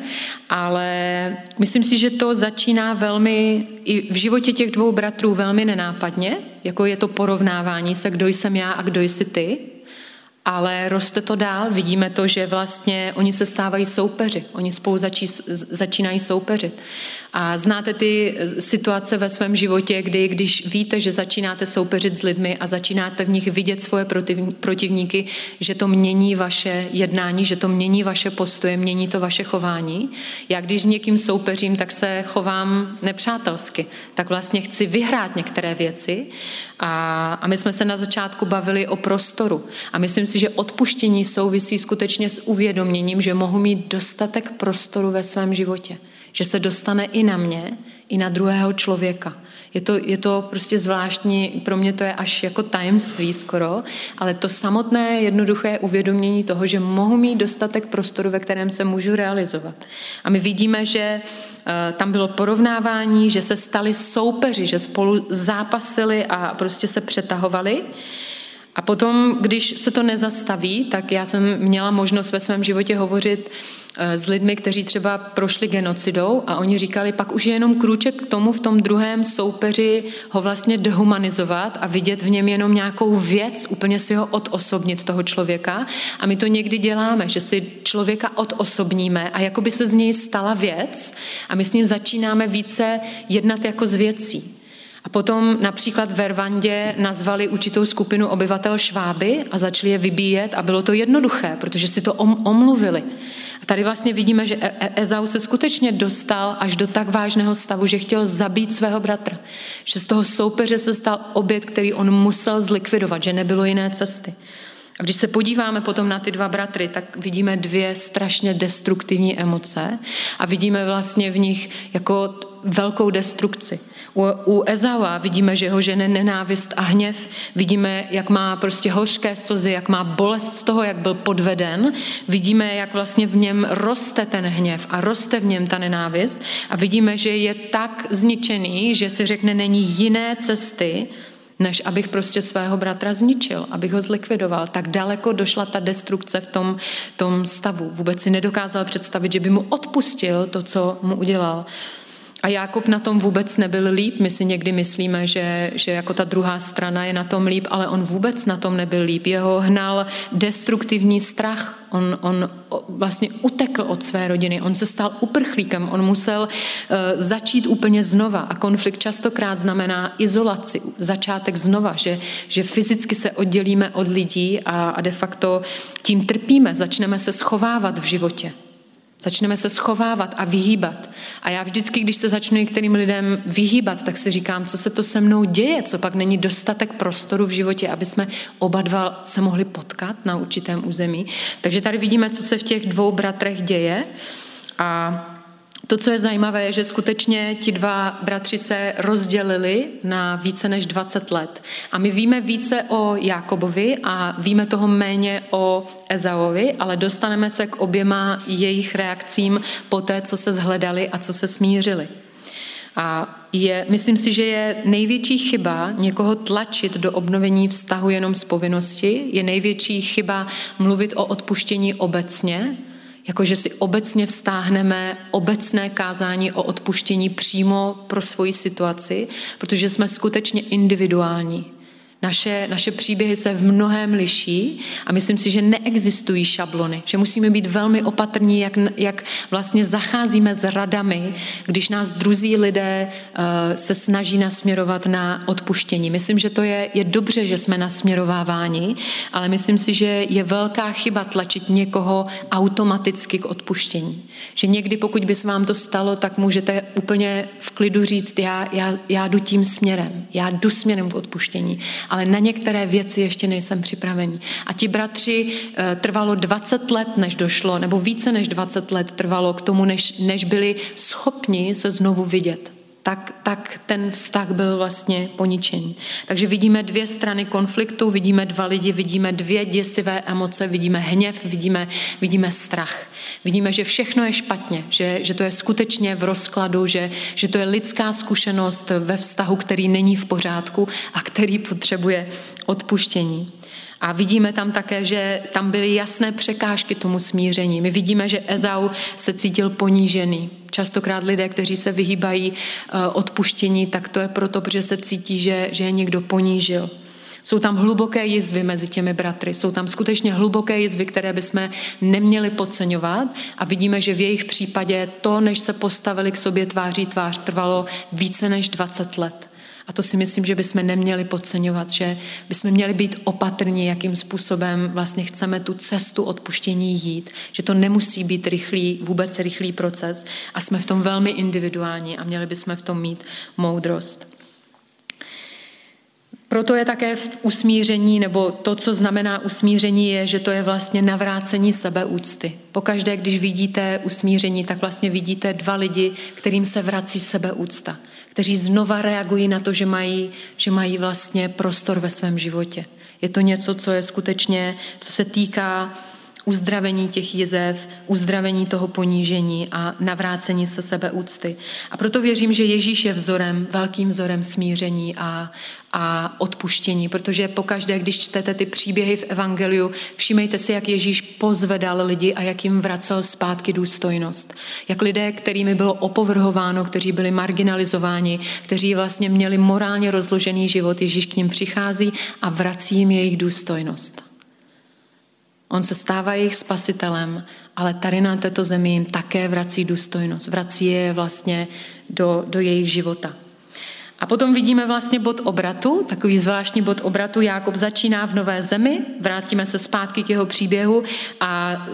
ale myslím si, že to začíná velmi, i v životě těch dvou bratrů velmi nenápadně, jako je to porovnávání se, kdo jsem já a kdo jsi ty, ale roste to dál. Vidíme to, že vlastně oni se stávají soupeři. Oni spolu začí, začínají soupeřit. A znáte ty situace ve svém životě, kdy když víte, že začínáte soupeřit s lidmi a začínáte v nich vidět svoje protivníky, že to mění vaše jednání, že to mění vaše postoje, mění to vaše chování. Já když s někým soupeřím, tak se chovám nepřátelsky. Tak vlastně chci vyhrát některé věci. A, a my jsme se na začátku bavili o prostoru. A myslím si, že odpuštění souvisí skutečně s uvědoměním, že mohu mít dostatek prostoru ve svém životě že se dostane i na mě, i na druhého člověka. Je to, je to prostě zvláštní, pro mě to je až jako tajemství skoro, ale to samotné jednoduché uvědomění toho, že mohu mít dostatek prostoru, ve kterém se můžu realizovat. A my vidíme, že eh, tam bylo porovnávání, že se stali soupeři, že spolu zápasili a prostě se přetahovali. A potom, když se to nezastaví, tak já jsem měla možnost ve svém životě hovořit eh, s lidmi, kteří třeba prošli genocidou a oni říkali, pak už je jenom krůček k tomu v tom druhém soupeři ho vlastně dehumanizovat a vidět v něm jenom nějakou věc, úplně si ho odosobnit toho člověka. A my to někdy děláme, že si člověka odosobníme a jako by se z něj stala věc a my s ním začínáme více jednat jako z věcí. A potom například v Rwandě nazvali určitou skupinu obyvatel šváby a začali je vybíjet a bylo to jednoduché, protože si to omluvili. A tady vlastně vidíme, že e- e- Ezau se skutečně dostal až do tak vážného stavu, že chtěl zabít svého bratra. Že z toho soupeře se stal oběd, který on musel zlikvidovat, že nebylo jiné cesty. A když se podíváme potom na ty dva bratry, tak vidíme dvě strašně destruktivní emoce a vidíme vlastně v nich jako velkou destrukci. U, u Ezaua vidíme, že ho žene nenávist a hněv, vidíme, jak má prostě hořké slzy, jak má bolest z toho, jak byl podveden, vidíme, jak vlastně v něm roste ten hněv a roste v něm ta nenávist a vidíme, že je tak zničený, že si řekne, není jiné cesty, než abych prostě svého bratra zničil, abych ho zlikvidoval. Tak daleko došla ta destrukce v tom, tom stavu. Vůbec si nedokázal představit, že by mu odpustil to, co mu udělal. A Jákob na tom vůbec nebyl líp. My si někdy myslíme, že, že jako ta druhá strana je na tom líp, ale on vůbec na tom nebyl líp. Jeho hnal destruktivní strach. On, on vlastně utekl od své rodiny. On se stal uprchlíkem. On musel uh, začít úplně znova. A konflikt častokrát znamená izolaci, začátek znova, že, že fyzicky se oddělíme od lidí a, a de facto tím trpíme. Začneme se schovávat v životě. Začneme se schovávat a vyhýbat. A já vždycky, když se začnu některým lidem vyhýbat, tak si říkám, co se to se mnou děje, co pak není dostatek prostoru v životě, aby jsme oba dva se mohli potkat na určitém území. Takže tady vidíme, co se v těch dvou bratrech děje. A to, co je zajímavé, je, že skutečně ti dva bratři se rozdělili na více než 20 let. A my víme více o Jákobovi a víme toho méně o Ezaovi, ale dostaneme se k oběma jejich reakcím po té, co se zhledali a co se smířili. A je, myslím si, že je největší chyba někoho tlačit do obnovení vztahu jenom z povinnosti, je největší chyba mluvit o odpuštění obecně, jakože si obecně vztáhneme obecné kázání o odpuštění přímo pro svoji situaci, protože jsme skutečně individuální. Naše, naše příběhy se v mnohém liší a myslím si, že neexistují šablony, že musíme být velmi opatrní, jak, jak vlastně zacházíme s radami, když nás druzí lidé uh, se snaží nasměrovat na odpuštění. Myslím, že to je, je dobře, že jsme nasměrováváni, ale myslím si, že je velká chyba tlačit někoho automaticky k odpuštění. Že někdy, pokud by se vám to stalo, tak můžete úplně v klidu říct, já, já, já jdu tím směrem, já jdu směrem k odpuštění ale na některé věci ještě nejsem připravený. A ti bratři eh, trvalo 20 let, než došlo, nebo více než 20 let trvalo k tomu, než, než byli schopni se znovu vidět tak, tak ten vztah byl vlastně poničený. Takže vidíme dvě strany konfliktu, vidíme dva lidi, vidíme dvě děsivé emoce, vidíme hněv, vidíme, vidíme strach. Vidíme, že všechno je špatně, že, že to je skutečně v rozkladu, že, že to je lidská zkušenost ve vztahu, který není v pořádku a který potřebuje odpuštění. A vidíme tam také, že tam byly jasné překážky tomu smíření. My vidíme, že Ezau se cítil ponížený. Častokrát lidé, kteří se vyhýbají eh, odpuštění, tak to je proto, protože se cítí, že, že je někdo ponížil. Jsou tam hluboké jizvy mezi těmi bratry, jsou tam skutečně hluboké jizvy, které bychom neměli podceňovat a vidíme, že v jejich případě to, než se postavili k sobě tváří tvář, trvalo více než 20 let. A to si myslím, že bychom neměli podceňovat, že bychom měli být opatrní, jakým způsobem vlastně chceme tu cestu odpuštění jít, že to nemusí být rychlý, vůbec rychlý proces a jsme v tom velmi individuální a měli bychom v tom mít moudrost. Proto je také v usmíření, nebo to, co znamená usmíření, je, že to je vlastně navrácení sebeúcty. Pokaždé, když vidíte usmíření, tak vlastně vidíte dva lidi, kterým se vrací sebeúcta, kteří znova reagují na to, že mají, že mají vlastně prostor ve svém životě. Je to něco, co je skutečně, co se týká uzdravení těch jizev, uzdravení toho ponížení a navrácení se sebeúcty. A proto věřím, že Ježíš je vzorem, velkým vzorem smíření a, a odpuštění, protože pokaždé, když čtete ty příběhy v Evangeliu, všimejte si, jak Ježíš pozvedal lidi a jak jim vracel zpátky důstojnost. Jak lidé, kterými bylo opovrhováno, kteří byli marginalizováni, kteří vlastně měli morálně rozložený život, Ježíš k ním přichází a vrací jim jejich důstojnost. On se stává jejich spasitelem, ale tady na této zemi jim také vrací důstojnost, vrací je vlastně do, do jejich života. A potom vidíme vlastně bod obratu, takový zvláštní bod obratu. Jákob začíná v nové zemi, vrátíme se zpátky k jeho příběhu a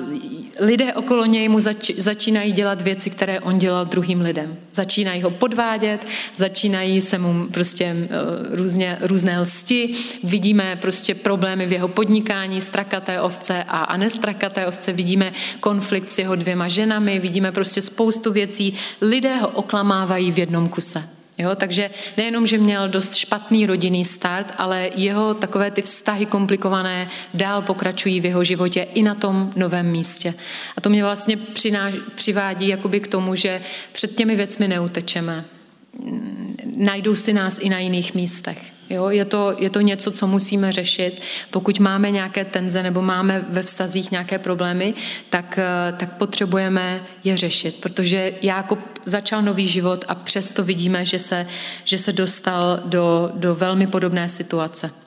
lidé okolo něj mu zač- začínají dělat věci, které on dělal druhým lidem. Začínají ho podvádět, začínají se mu prostě uh, různě, různé lsti, vidíme prostě problémy v jeho podnikání, strakaté ovce a, a nestrakaté ovce, vidíme konflikt s jeho dvěma ženami, vidíme prostě spoustu věcí. Lidé ho oklamávají v jednom kuse. Jo, takže nejenom, že měl dost špatný rodinný start, ale jeho takové ty vztahy komplikované dál pokračují v jeho životě i na tom novém místě. A to mě vlastně přináš, přivádí jakoby k tomu, že před těmi věcmi neutečeme. Najdou si nás i na jiných místech. Jo, je, to, je to něco, co musíme řešit. Pokud máme nějaké tenze nebo máme ve vztazích nějaké problémy, tak, eh, tak potřebujeme je řešit, protože Jákob začal nový život a přesto vidíme, že se, že se dostal do, do velmi podobné situace.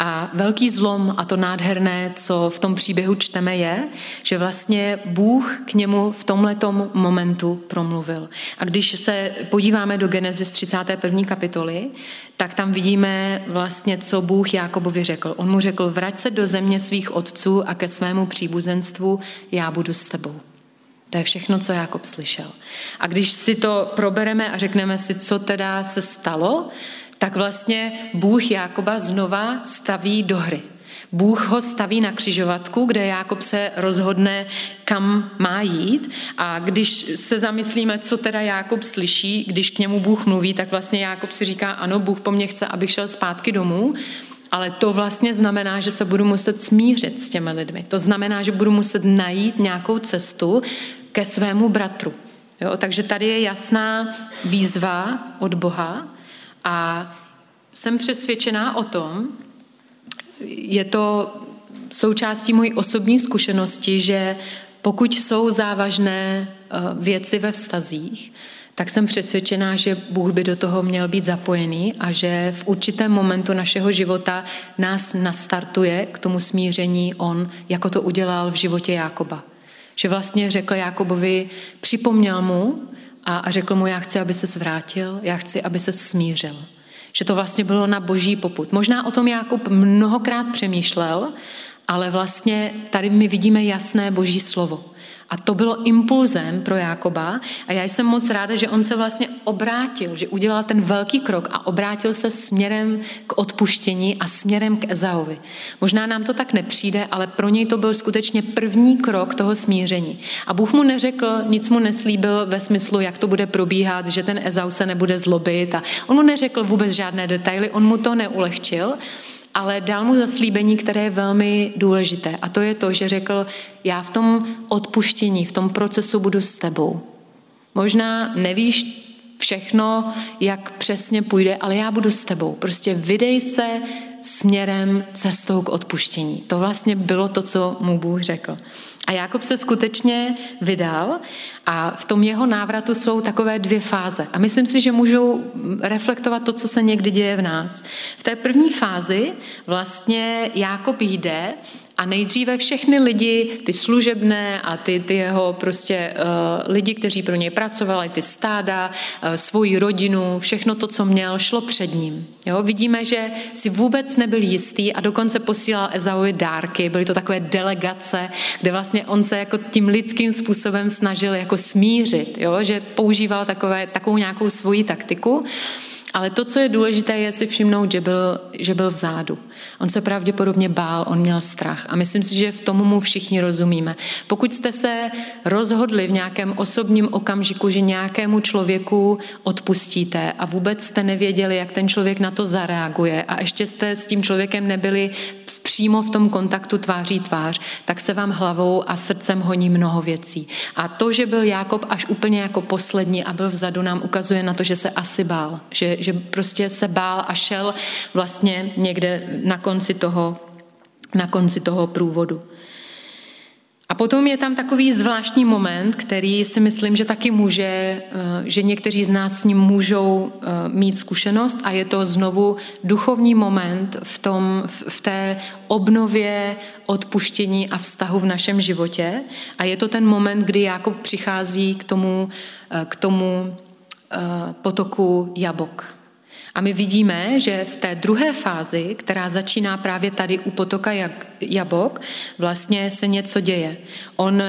A velký zlom a to nádherné, co v tom příběhu čteme, je, že vlastně Bůh k němu v tomhletom momentu promluvil. A když se podíváme do Genesis 31. kapitoly, tak tam vidíme vlastně, co Bůh Jákobovi řekl. On mu řekl, vrať se do země svých otců a ke svému příbuzenstvu, já budu s tebou. To je všechno, co Jákob slyšel. A když si to probereme a řekneme si, co teda se stalo, tak vlastně Bůh Jákoba znova staví do hry. Bůh ho staví na křižovatku, kde Jákob se rozhodne, kam má jít. A když se zamyslíme, co teda Jákob slyší, když k němu Bůh mluví, tak vlastně Jákob si říká, ano, Bůh po mně chce, abych šel zpátky domů, ale to vlastně znamená, že se budu muset smířit s těmi lidmi. To znamená, že budu muset najít nějakou cestu ke svému bratru. Jo, takže tady je jasná výzva od Boha, a jsem přesvědčená o tom, je to součástí mojí osobní zkušenosti, že pokud jsou závažné eh, věci ve vztazích, tak jsem přesvědčená, že Bůh by do toho měl být zapojený a že v určitém momentu našeho života nás nastartuje k tomu smíření On, jako to udělal v životě Jákoba. Že vlastně řekl Jákobovi, připomněl mu, a, a řekl mu, já chci, aby se zvrátil, já chci, aby se smířil. Že to vlastně bylo na boží poput. Možná o tom Jakub mnohokrát přemýšlel, ale vlastně tady my vidíme jasné boží slovo. A to bylo impulzem pro Jákoba a já jsem moc ráda, že on se vlastně obrátil, že udělal ten velký krok a obrátil se směrem k odpuštění a směrem k Ezauvi. Možná nám to tak nepřijde, ale pro něj to byl skutečně první krok toho smíření. A Bůh mu neřekl, nic mu neslíbil ve smyslu, jak to bude probíhat, že ten Ezau se nebude zlobit a on mu neřekl vůbec žádné detaily, on mu to neulehčil, ale dal mu zaslíbení, které je velmi důležité. A to je to, že řekl, já v tom odpuštění, v tom procesu budu s tebou. Možná nevíš všechno, jak přesně půjde, ale já budu s tebou. Prostě vydej se směrem cestou k odpuštění. To vlastně bylo to, co mu Bůh řekl. A Jakob se skutečně vydal a v tom jeho návratu jsou takové dvě fáze. A myslím si, že můžou reflektovat to, co se někdy děje v nás. V té první fázi vlastně Jákob jde a nejdříve všechny lidi, ty služebné a ty, ty jeho prostě uh, lidi, kteří pro něj pracovali, ty stáda, uh, svoji rodinu, všechno to, co měl, šlo před ním. Jo? Vidíme, že si vůbec nebyl jistý a dokonce posílal Ezauvi dárky. Byly to takové delegace, kde vlastně on se jako tím lidským způsobem snažil jako smířit, jo? že používal takové, takovou nějakou svoji taktiku. Ale to, co je důležité, je si všimnout, že byl, že byl vzadu. On se pravděpodobně bál, on měl strach. A myslím si, že v tomu mu všichni rozumíme. Pokud jste se rozhodli v nějakém osobním okamžiku, že nějakému člověku odpustíte a vůbec jste nevěděli, jak ten člověk na to zareaguje a ještě jste s tím člověkem nebyli přímo v tom kontaktu tváří tvář, tak se vám hlavou a srdcem honí mnoho věcí. A to, že byl Jákob až úplně jako poslední a byl vzadu, nám ukazuje na to, že se asi bál. Že, že prostě se bál a šel vlastně někde na konci toho, na konci toho průvodu. A potom je tam takový zvláštní moment, který si myslím, že taky může, eh, že někteří z nás s ním můžou eh, mít zkušenost a je to znovu duchovní moment v, tom, v té obnově odpuštění a vztahu v našem životě. A je to ten moment, kdy Jakob přichází k tomu, eh, k tomu potoku Jabok. A my vidíme, že v té druhé fázi, která začíná právě tady u potoka Jabok, vlastně se něco děje. On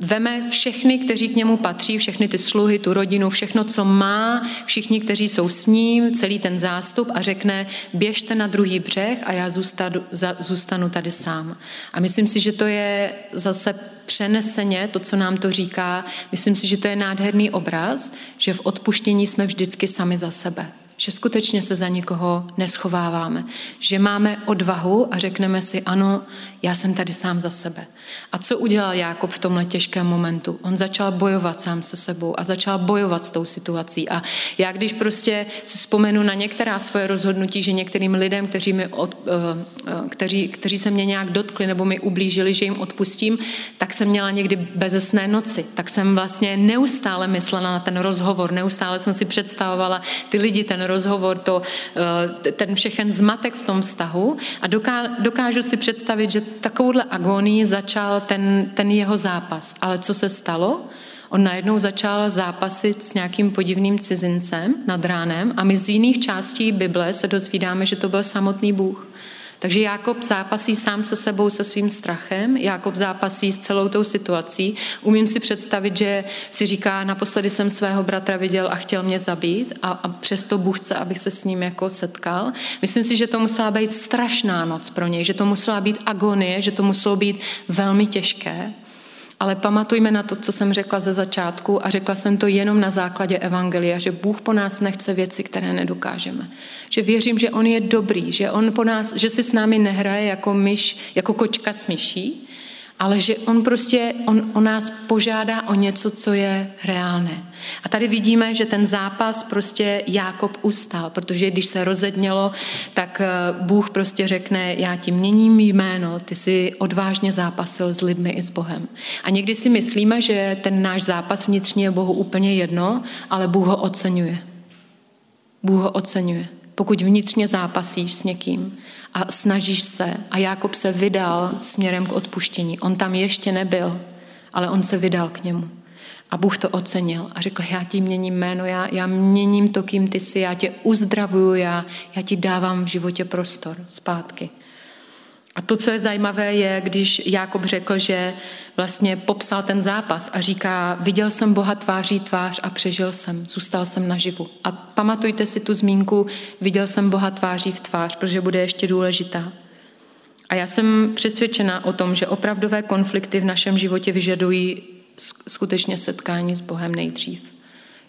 veme všechny, kteří k němu patří, všechny ty sluhy, tu rodinu, všechno, co má, všichni, kteří jsou s ním, celý ten zástup a řekne, běžte na druhý břeh a já zůstanu, tady sám. A myslím si, že to je zase přeneseně to, co nám to říká. Myslím si, že to je nádherný obraz, že v odpuštění jsme vždycky sami za sebe že skutečně se za nikoho neschováváme, že máme odvahu a řekneme si, ano, já jsem tady sám za sebe. A co udělal Jákob v tomhle těžkém momentu? On začal bojovat sám se sebou a začal bojovat s tou situací. A já když prostě si vzpomenu na některá svoje rozhodnutí, že některým lidem, kteří, mi od, eh, eh, kteří, kteří se mě nějak dotkli nebo mi ublížili, že jim odpustím, tak jsem měla někdy bezesné noci. Tak jsem vlastně neustále myslela na ten rozhovor, neustále jsem si představovala ty lidi, ten rozhovor, to, eh, ten všechen zmatek v tom vztahu a dokážu si představit, že takovouhle agonii začal ten, ten jeho zápas. Ale co se stalo? On najednou začal zápasit s nějakým podivným cizincem nad ránem a my z jiných částí Bible se dozvídáme, že to byl samotný Bůh. Takže Jákob zápasí sám se sebou, se svým strachem, Jákob zápasí s celou tou situací. Umím si představit, že si říká, naposledy jsem svého bratra viděl a chtěl mě zabít a, a přesto Bůh chce, abych se s ním jako setkal. Myslím si, že to musela být strašná noc pro něj, že to musela být agonie, že to muselo být velmi těžké. Ale pamatujme na to, co jsem řekla ze začátku a řekla jsem to jenom na základě Evangelia, že Bůh po nás nechce věci, které nedokážeme. Že věřím, že On je dobrý, že On po nás, že si s námi nehraje jako myš, jako kočka s myší, ale že on prostě, on, on nás požádá o něco, co je reálné. A tady vidíme, že ten zápas prostě Jákob ustal, protože když se rozednělo, tak eh, Bůh prostě řekne, já ti měním jméno, ty si odvážně zápasil s lidmi i s Bohem. A někdy si myslíme, že ten náš zápas vnitřní je Bohu úplně jedno, ale Bůh ho oceňuje. Bůh ho oceňuje. Pokud vnitřně zápasíš s někým a snažíš se, a Jákob se vydal směrem k odpuštění. On tam ještě nebyl, ale on se vydal k němu. A Bůh to ocenil a řekl, já ti měním jméno, já, já měním to, kým ty jsi, já tě uzdravuju, já, já ti dávám v životě prostor zpátky. A to, co je zajímavé, je, když Jákob řekl, že vlastně popsal ten zápas a říká, viděl jsem Boha tváří tvář a přežil jsem, zůstal jsem naživu. A pamatujte si tu zmínku, viděl jsem Boha tváří v tvář, protože bude ještě důležitá. A já jsem přesvědčena o tom, že opravdové konflikty v našem životě vyžadují skutečně setkání s Bohem nejdřív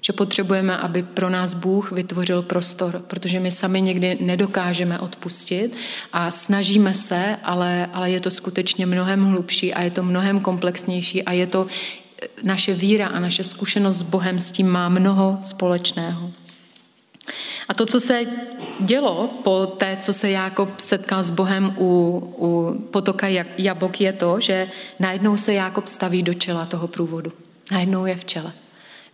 že potřebujeme, aby pro nás Bůh vytvořil prostor, protože my sami někdy nedokážeme odpustit a snažíme se, ale, ale je to skutečně mnohem hlubší a je to mnohem komplexnější a je to naše víra a naše zkušenost s Bohem s tím má mnoho společného. A to, co se dělo po té, co se Jákob setkal s Bohem u, u potoka Jabok, je to, že najednou se Jákob staví do čela toho průvodu. Najednou je v čele.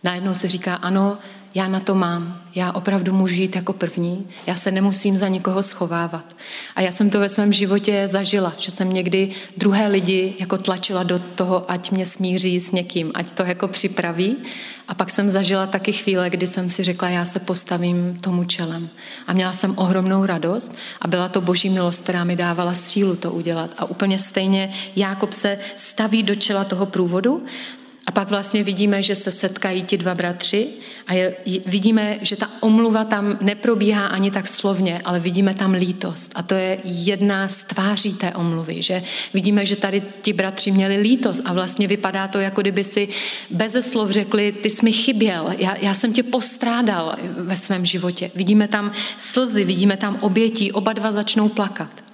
Najednou se říká, ano, já na to mám, já opravdu můžu jít jako první, já se nemusím za nikoho schovávat. A já jsem to ve svém životě zažila, že jsem někdy druhé lidi jako tlačila do toho, ať mě smíří s někým, ať to jako připraví. A pak jsem zažila taky chvíle, kdy jsem si řekla, já se postavím tomu čelem. A měla jsem ohromnou radost a byla to boží milost, která mi dávala sílu to udělat. A úplně stejně Jákob se staví do čela toho průvodu A pak vlastně vidíme, že se setkají ti dva bratři a je, vidíme, že ta omluva tam neprobíhá ani tak slovně, ale vidíme tam lítost. A to je jedna z tváří té omluvy, že vidíme, že tady ti bratři měli lítost a vlastně vypadá to, jako kdyby si beze slov řekli, ty jsi mi chyběl, já, já jsem tě postrádal ve svém životě. Vidíme tam slzy, vidíme tam obětí, oba dva začnou plakat.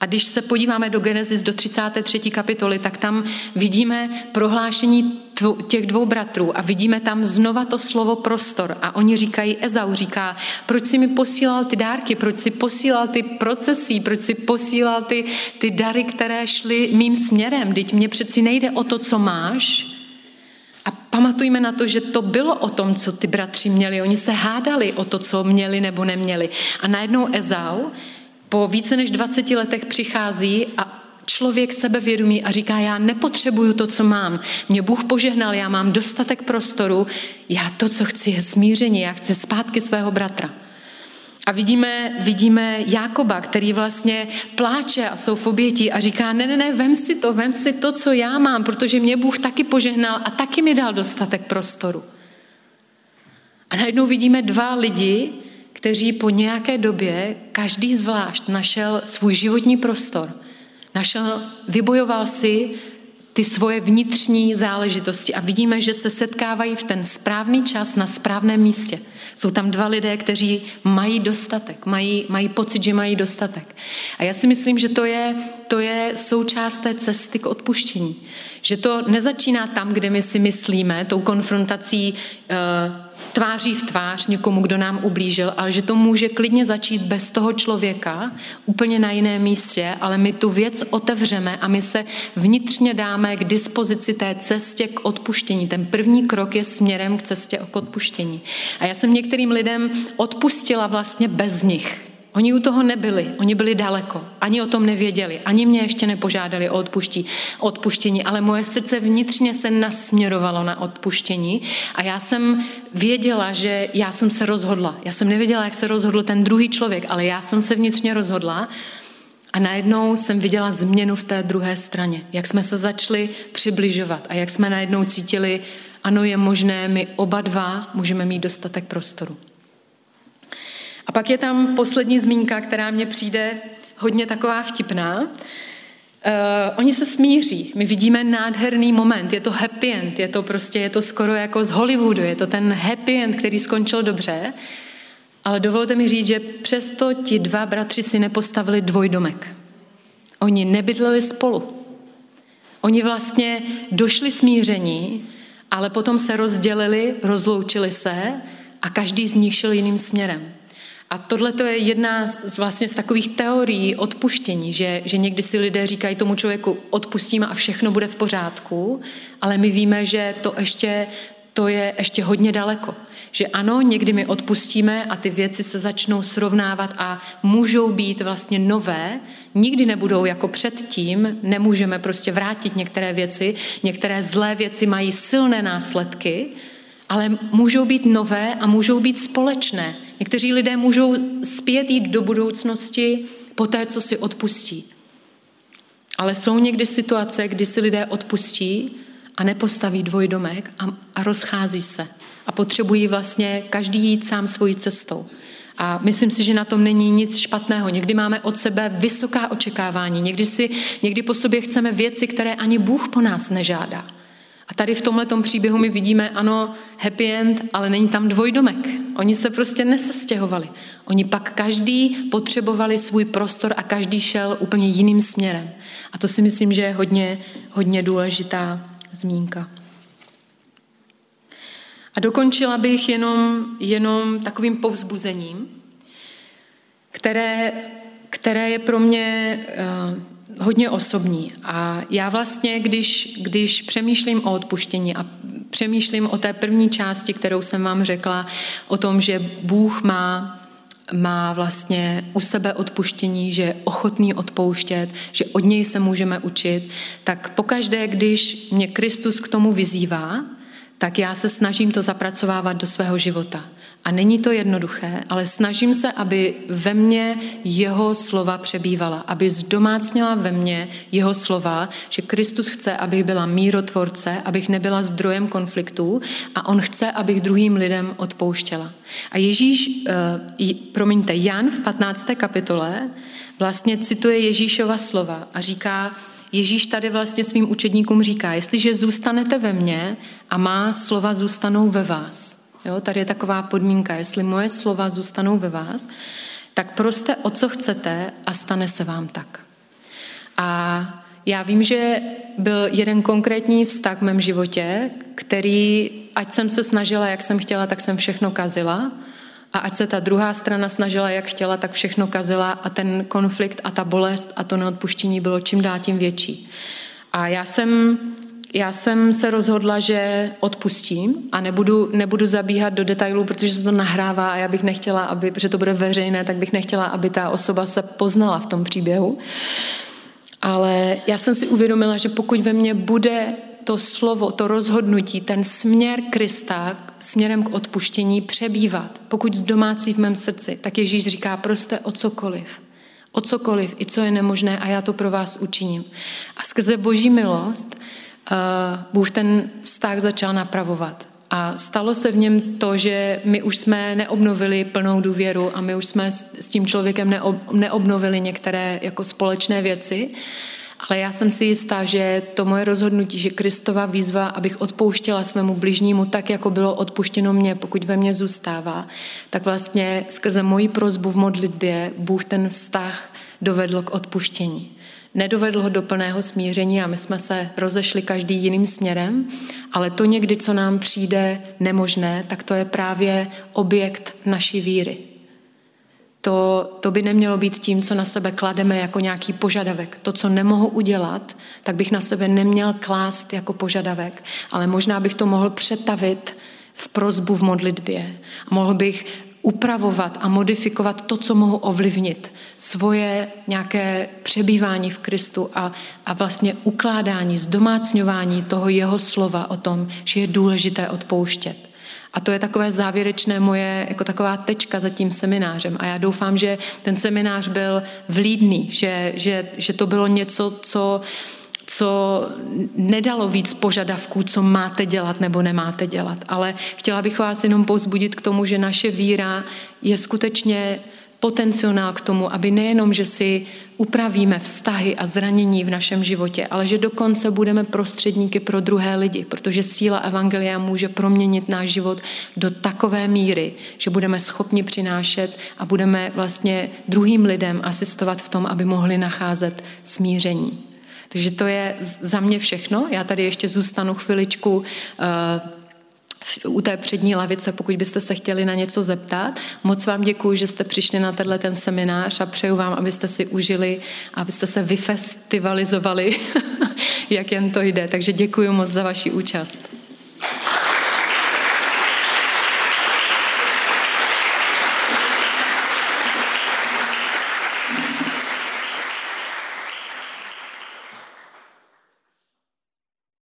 A když se podíváme do Genesis do 33. kapitoly, tak tam vidíme prohlášení těch dvou bratrů a vidíme tam znova to slovo prostor. A oni říkají, Ezau říká, proč si mi posílal ty dárky, proč si posílal ty procesy, proč si posílal ty, ty dary, které šly mým směrem. Teď mě přeci nejde o to, co máš, a pamatujme na to, že to bylo o tom, co ty bratři měli. Oni se hádali o to, co měli nebo neměli. A najednou Ezau po více než 20 letech přichází a člověk sebevědomí a říká, já nepotřebuju to, co mám. Mě Bůh požehnal, já mám dostatek prostoru, já to, co chci, je smíření, já chci zpátky svého bratra. A vidíme, vidíme Jákoba, který vlastně pláče a jsou v oběti a říká, ne, ne, ne, vem si to, vem si to, co já mám, protože mě Bůh taky požehnal a taky mi dal dostatek prostoru. A najednou vidíme dva lidi, kteří po nějaké době každý zvlášť našel svůj životní prostor. Našel, vybojoval si ty svoje vnitřní záležitosti a vidíme, že se setkávají v ten správný čas na správném místě. Jsou tam dva lidé, kteří mají dostatek, mají, mají pocit, že mají dostatek. A já si myslím, že to je, to je součást té cesty k odpuštění. Že to nezačíná tam, kde my si myslíme, tou konfrontací uh, tváří v tvář někomu, kdo nám ublížil, ale že to může klidně začít bez toho člověka, úplně na jiném místě, ale my tu věc otevřeme a my se vnitřně dáme k dispozici té cestě k odpuštění. Ten první krok je směrem k cestě k odpuštění. A já jsem některým lidem odpustila vlastně bez nich. Oni u toho nebyli, oni byli daleko, ani o tom nevěděli, ani mě ještě nepožádali o odpuští, odpuštění, ale moje srdce vnitřně se nasměrovalo na odpuštění a já jsem věděla, že já jsem se rozhodla. Já jsem nevěděla, jak se rozhodl ten druhý člověk, ale já jsem se vnitřně rozhodla a najednou jsem viděla změnu v té druhé straně, jak jsme se začali přibližovat a jak jsme najednou cítili, ano, je možné, my oba dva můžeme mít dostatek prostoru. A pak je tam poslední zmínka, která mně přijde hodně taková vtipná. Uh, oni se smíří. My vidíme nádherný moment. Je to happy end. Je to prostě, je to skoro jako z Hollywoodu. Je to ten happy end, který skončil dobře. Ale dovolte mi říct, že přesto ti dva bratři si nepostavili dvojdomek. Oni nebydleli spolu. Oni vlastně došli smíření, ale potom se rozdělili, rozloučili se a každý z nich šel jiným směrem. A tohle to je jedna z, vlastně z takových teorií odpuštění, že, že někdy si lidé říkají tomu člověku odpustíme a všechno bude v pořádku, ale my víme, že to ještě to je ještě hodně daleko. Že ano, někdy my odpustíme a ty věci se začnou srovnávat a můžou být vlastně nové, nikdy nebudou jako předtím, nemůžeme prostě vrátit některé věci, některé zlé věci mají silné následky, ale můžou být nové a můžou být společné. Někteří lidé můžou zpět jít do budoucnosti po té, co si odpustí. Ale jsou někdy situace, kdy si lidé odpustí a nepostaví dvojdomek a, a rozchází se. A potřebují vlastně každý jít sám svojí cestou. A myslím si, že na tom není nic špatného. Někdy máme od sebe vysoká očekávání. Někdy, si, někdy po sobě chceme věci, které ani Bůh po nás nežádá. A tady v tomhle příběhu my vidíme, ano, happy end, ale není tam dvojdomek. Oni se prostě nesestěhovali. Oni pak každý potřebovali svůj prostor a každý šel úplně jiným směrem. A to si myslím, že je hodně, hodně důležitá zmínka. A dokončila bych jenom, jenom takovým povzbuzením, které, které je pro mě uh, hodně osobní. A já vlastně, když, když přemýšlím o odpuštění a přemýšlím o té první části, kterou jsem vám řekla, o tom, že Bůh má má vlastně u sebe odpuštění, že je ochotný odpouštět, že od něj se můžeme učit, tak pokaždé, když mě Kristus k tomu vyzývá, tak já se snažím to zapracovávat do svého života. A není to jednoduché, ale snažím se, aby ve mně jeho slova přebývala, aby zdomácněla ve mně jeho slova, že Kristus chce, abych byla mírotvorce, abych nebyla zdrojem konfliktů a on chce, abych druhým lidem odpouštěla. A Ježíš, uh, promiňte, Jan v 15. kapitole vlastně cituje Ježíšova slova a říká, Ježíš tady vlastně svým učedníkům říká, jestliže zůstanete ve mně a má slova zůstanou ve vás, jo, tady je taková podmínka, jestli moje slova zůstanou ve vás, tak proste o co chcete a stane se vám tak. A já vím, že byl jeden konkrétní vztah v mém životě, který, ať jsem se snažila, jak jsem chtěla, tak jsem všechno kazila. A ať se ta druhá strana snažila, jak chtěla, tak všechno kazila a ten konflikt a ta bolest a to neodpuštění bylo čím dál tím větší. A já jsem, já jsem se rozhodla, že odpustím a nebudu, nebudu zabíhat do detailů, protože se to nahrává a já bych nechtěla, aby, protože to bude veřejné, tak bych nechtěla, aby ta osoba se poznala v tom příběhu. Ale já jsem si uvědomila, že pokud ve mně bude to slovo, to rozhodnutí, ten směr Krista směrem k odpuštění přebývat, pokud z domácí v mém srdci, tak Ježíš říká prostě o cokoliv. O cokoliv, i co je nemožné a já to pro vás učiním. A skrze boží milost uh, Bůh ten vztah začal napravovat. A stalo se v něm to, že my už jsme neobnovili plnou důvěru a my už jsme s tím člověkem neobnovili některé jako společné věci, ale já jsem si jistá, že to moje rozhodnutí, že Kristova výzva, abych odpouštěla svému bližnímu tak, jako bylo odpuštěno mě, pokud ve mně zůstává, tak vlastně skrze moji prozbu v modlitbě Bůh ten vztah dovedl k odpuštění. Nedovedl ho do plného smíření a my jsme se rozešli každý jiným směrem, ale to někdy, co nám přijde nemožné, tak to je právě objekt naší víry. To, to by nemělo být tím, co na sebe klademe jako nějaký požadavek. To, co nemohu udělat, tak bych na sebe neměl klást jako požadavek, ale možná bych to mohl přetavit v prozbu v modlitbě. A mohl bych upravovat a modifikovat to, co mohu ovlivnit. Svoje nějaké přebývání v Kristu a, a vlastně ukládání, zdomácňování toho jeho slova o tom, že je důležité odpouštět. A to je takové závěrečné moje, jako taková tečka za tím seminářem. A já doufám, že ten seminář byl vlídný, že, že, že to bylo něco, co, co nedalo víc požadavků, co máte dělat nebo nemáte dělat. Ale chtěla bych vás jenom povzbudit k tomu, že naše víra je skutečně potenciál k tomu, aby nejenom, že si upravíme vztahy a zranění v našem životě, ale že dokonce budeme prostředníky pro druhé lidi, protože síla Evangelia může proměnit náš život do takové míry, že budeme schopni přinášet a budeme vlastně druhým lidem asistovat v tom, aby mohli nacházet smíření. Takže to je za mě všechno. Já tady ještě zůstanu chviličku uh, u té přední lavice, pokud byste se chtěli na něco zeptat. Moc vám děkuji, že jste přišli na tenhle ten seminář a přeju vám, abyste si užili, abyste se vyfestivalizovali, jak jen to jde. Takže děkuji moc za vaši účast.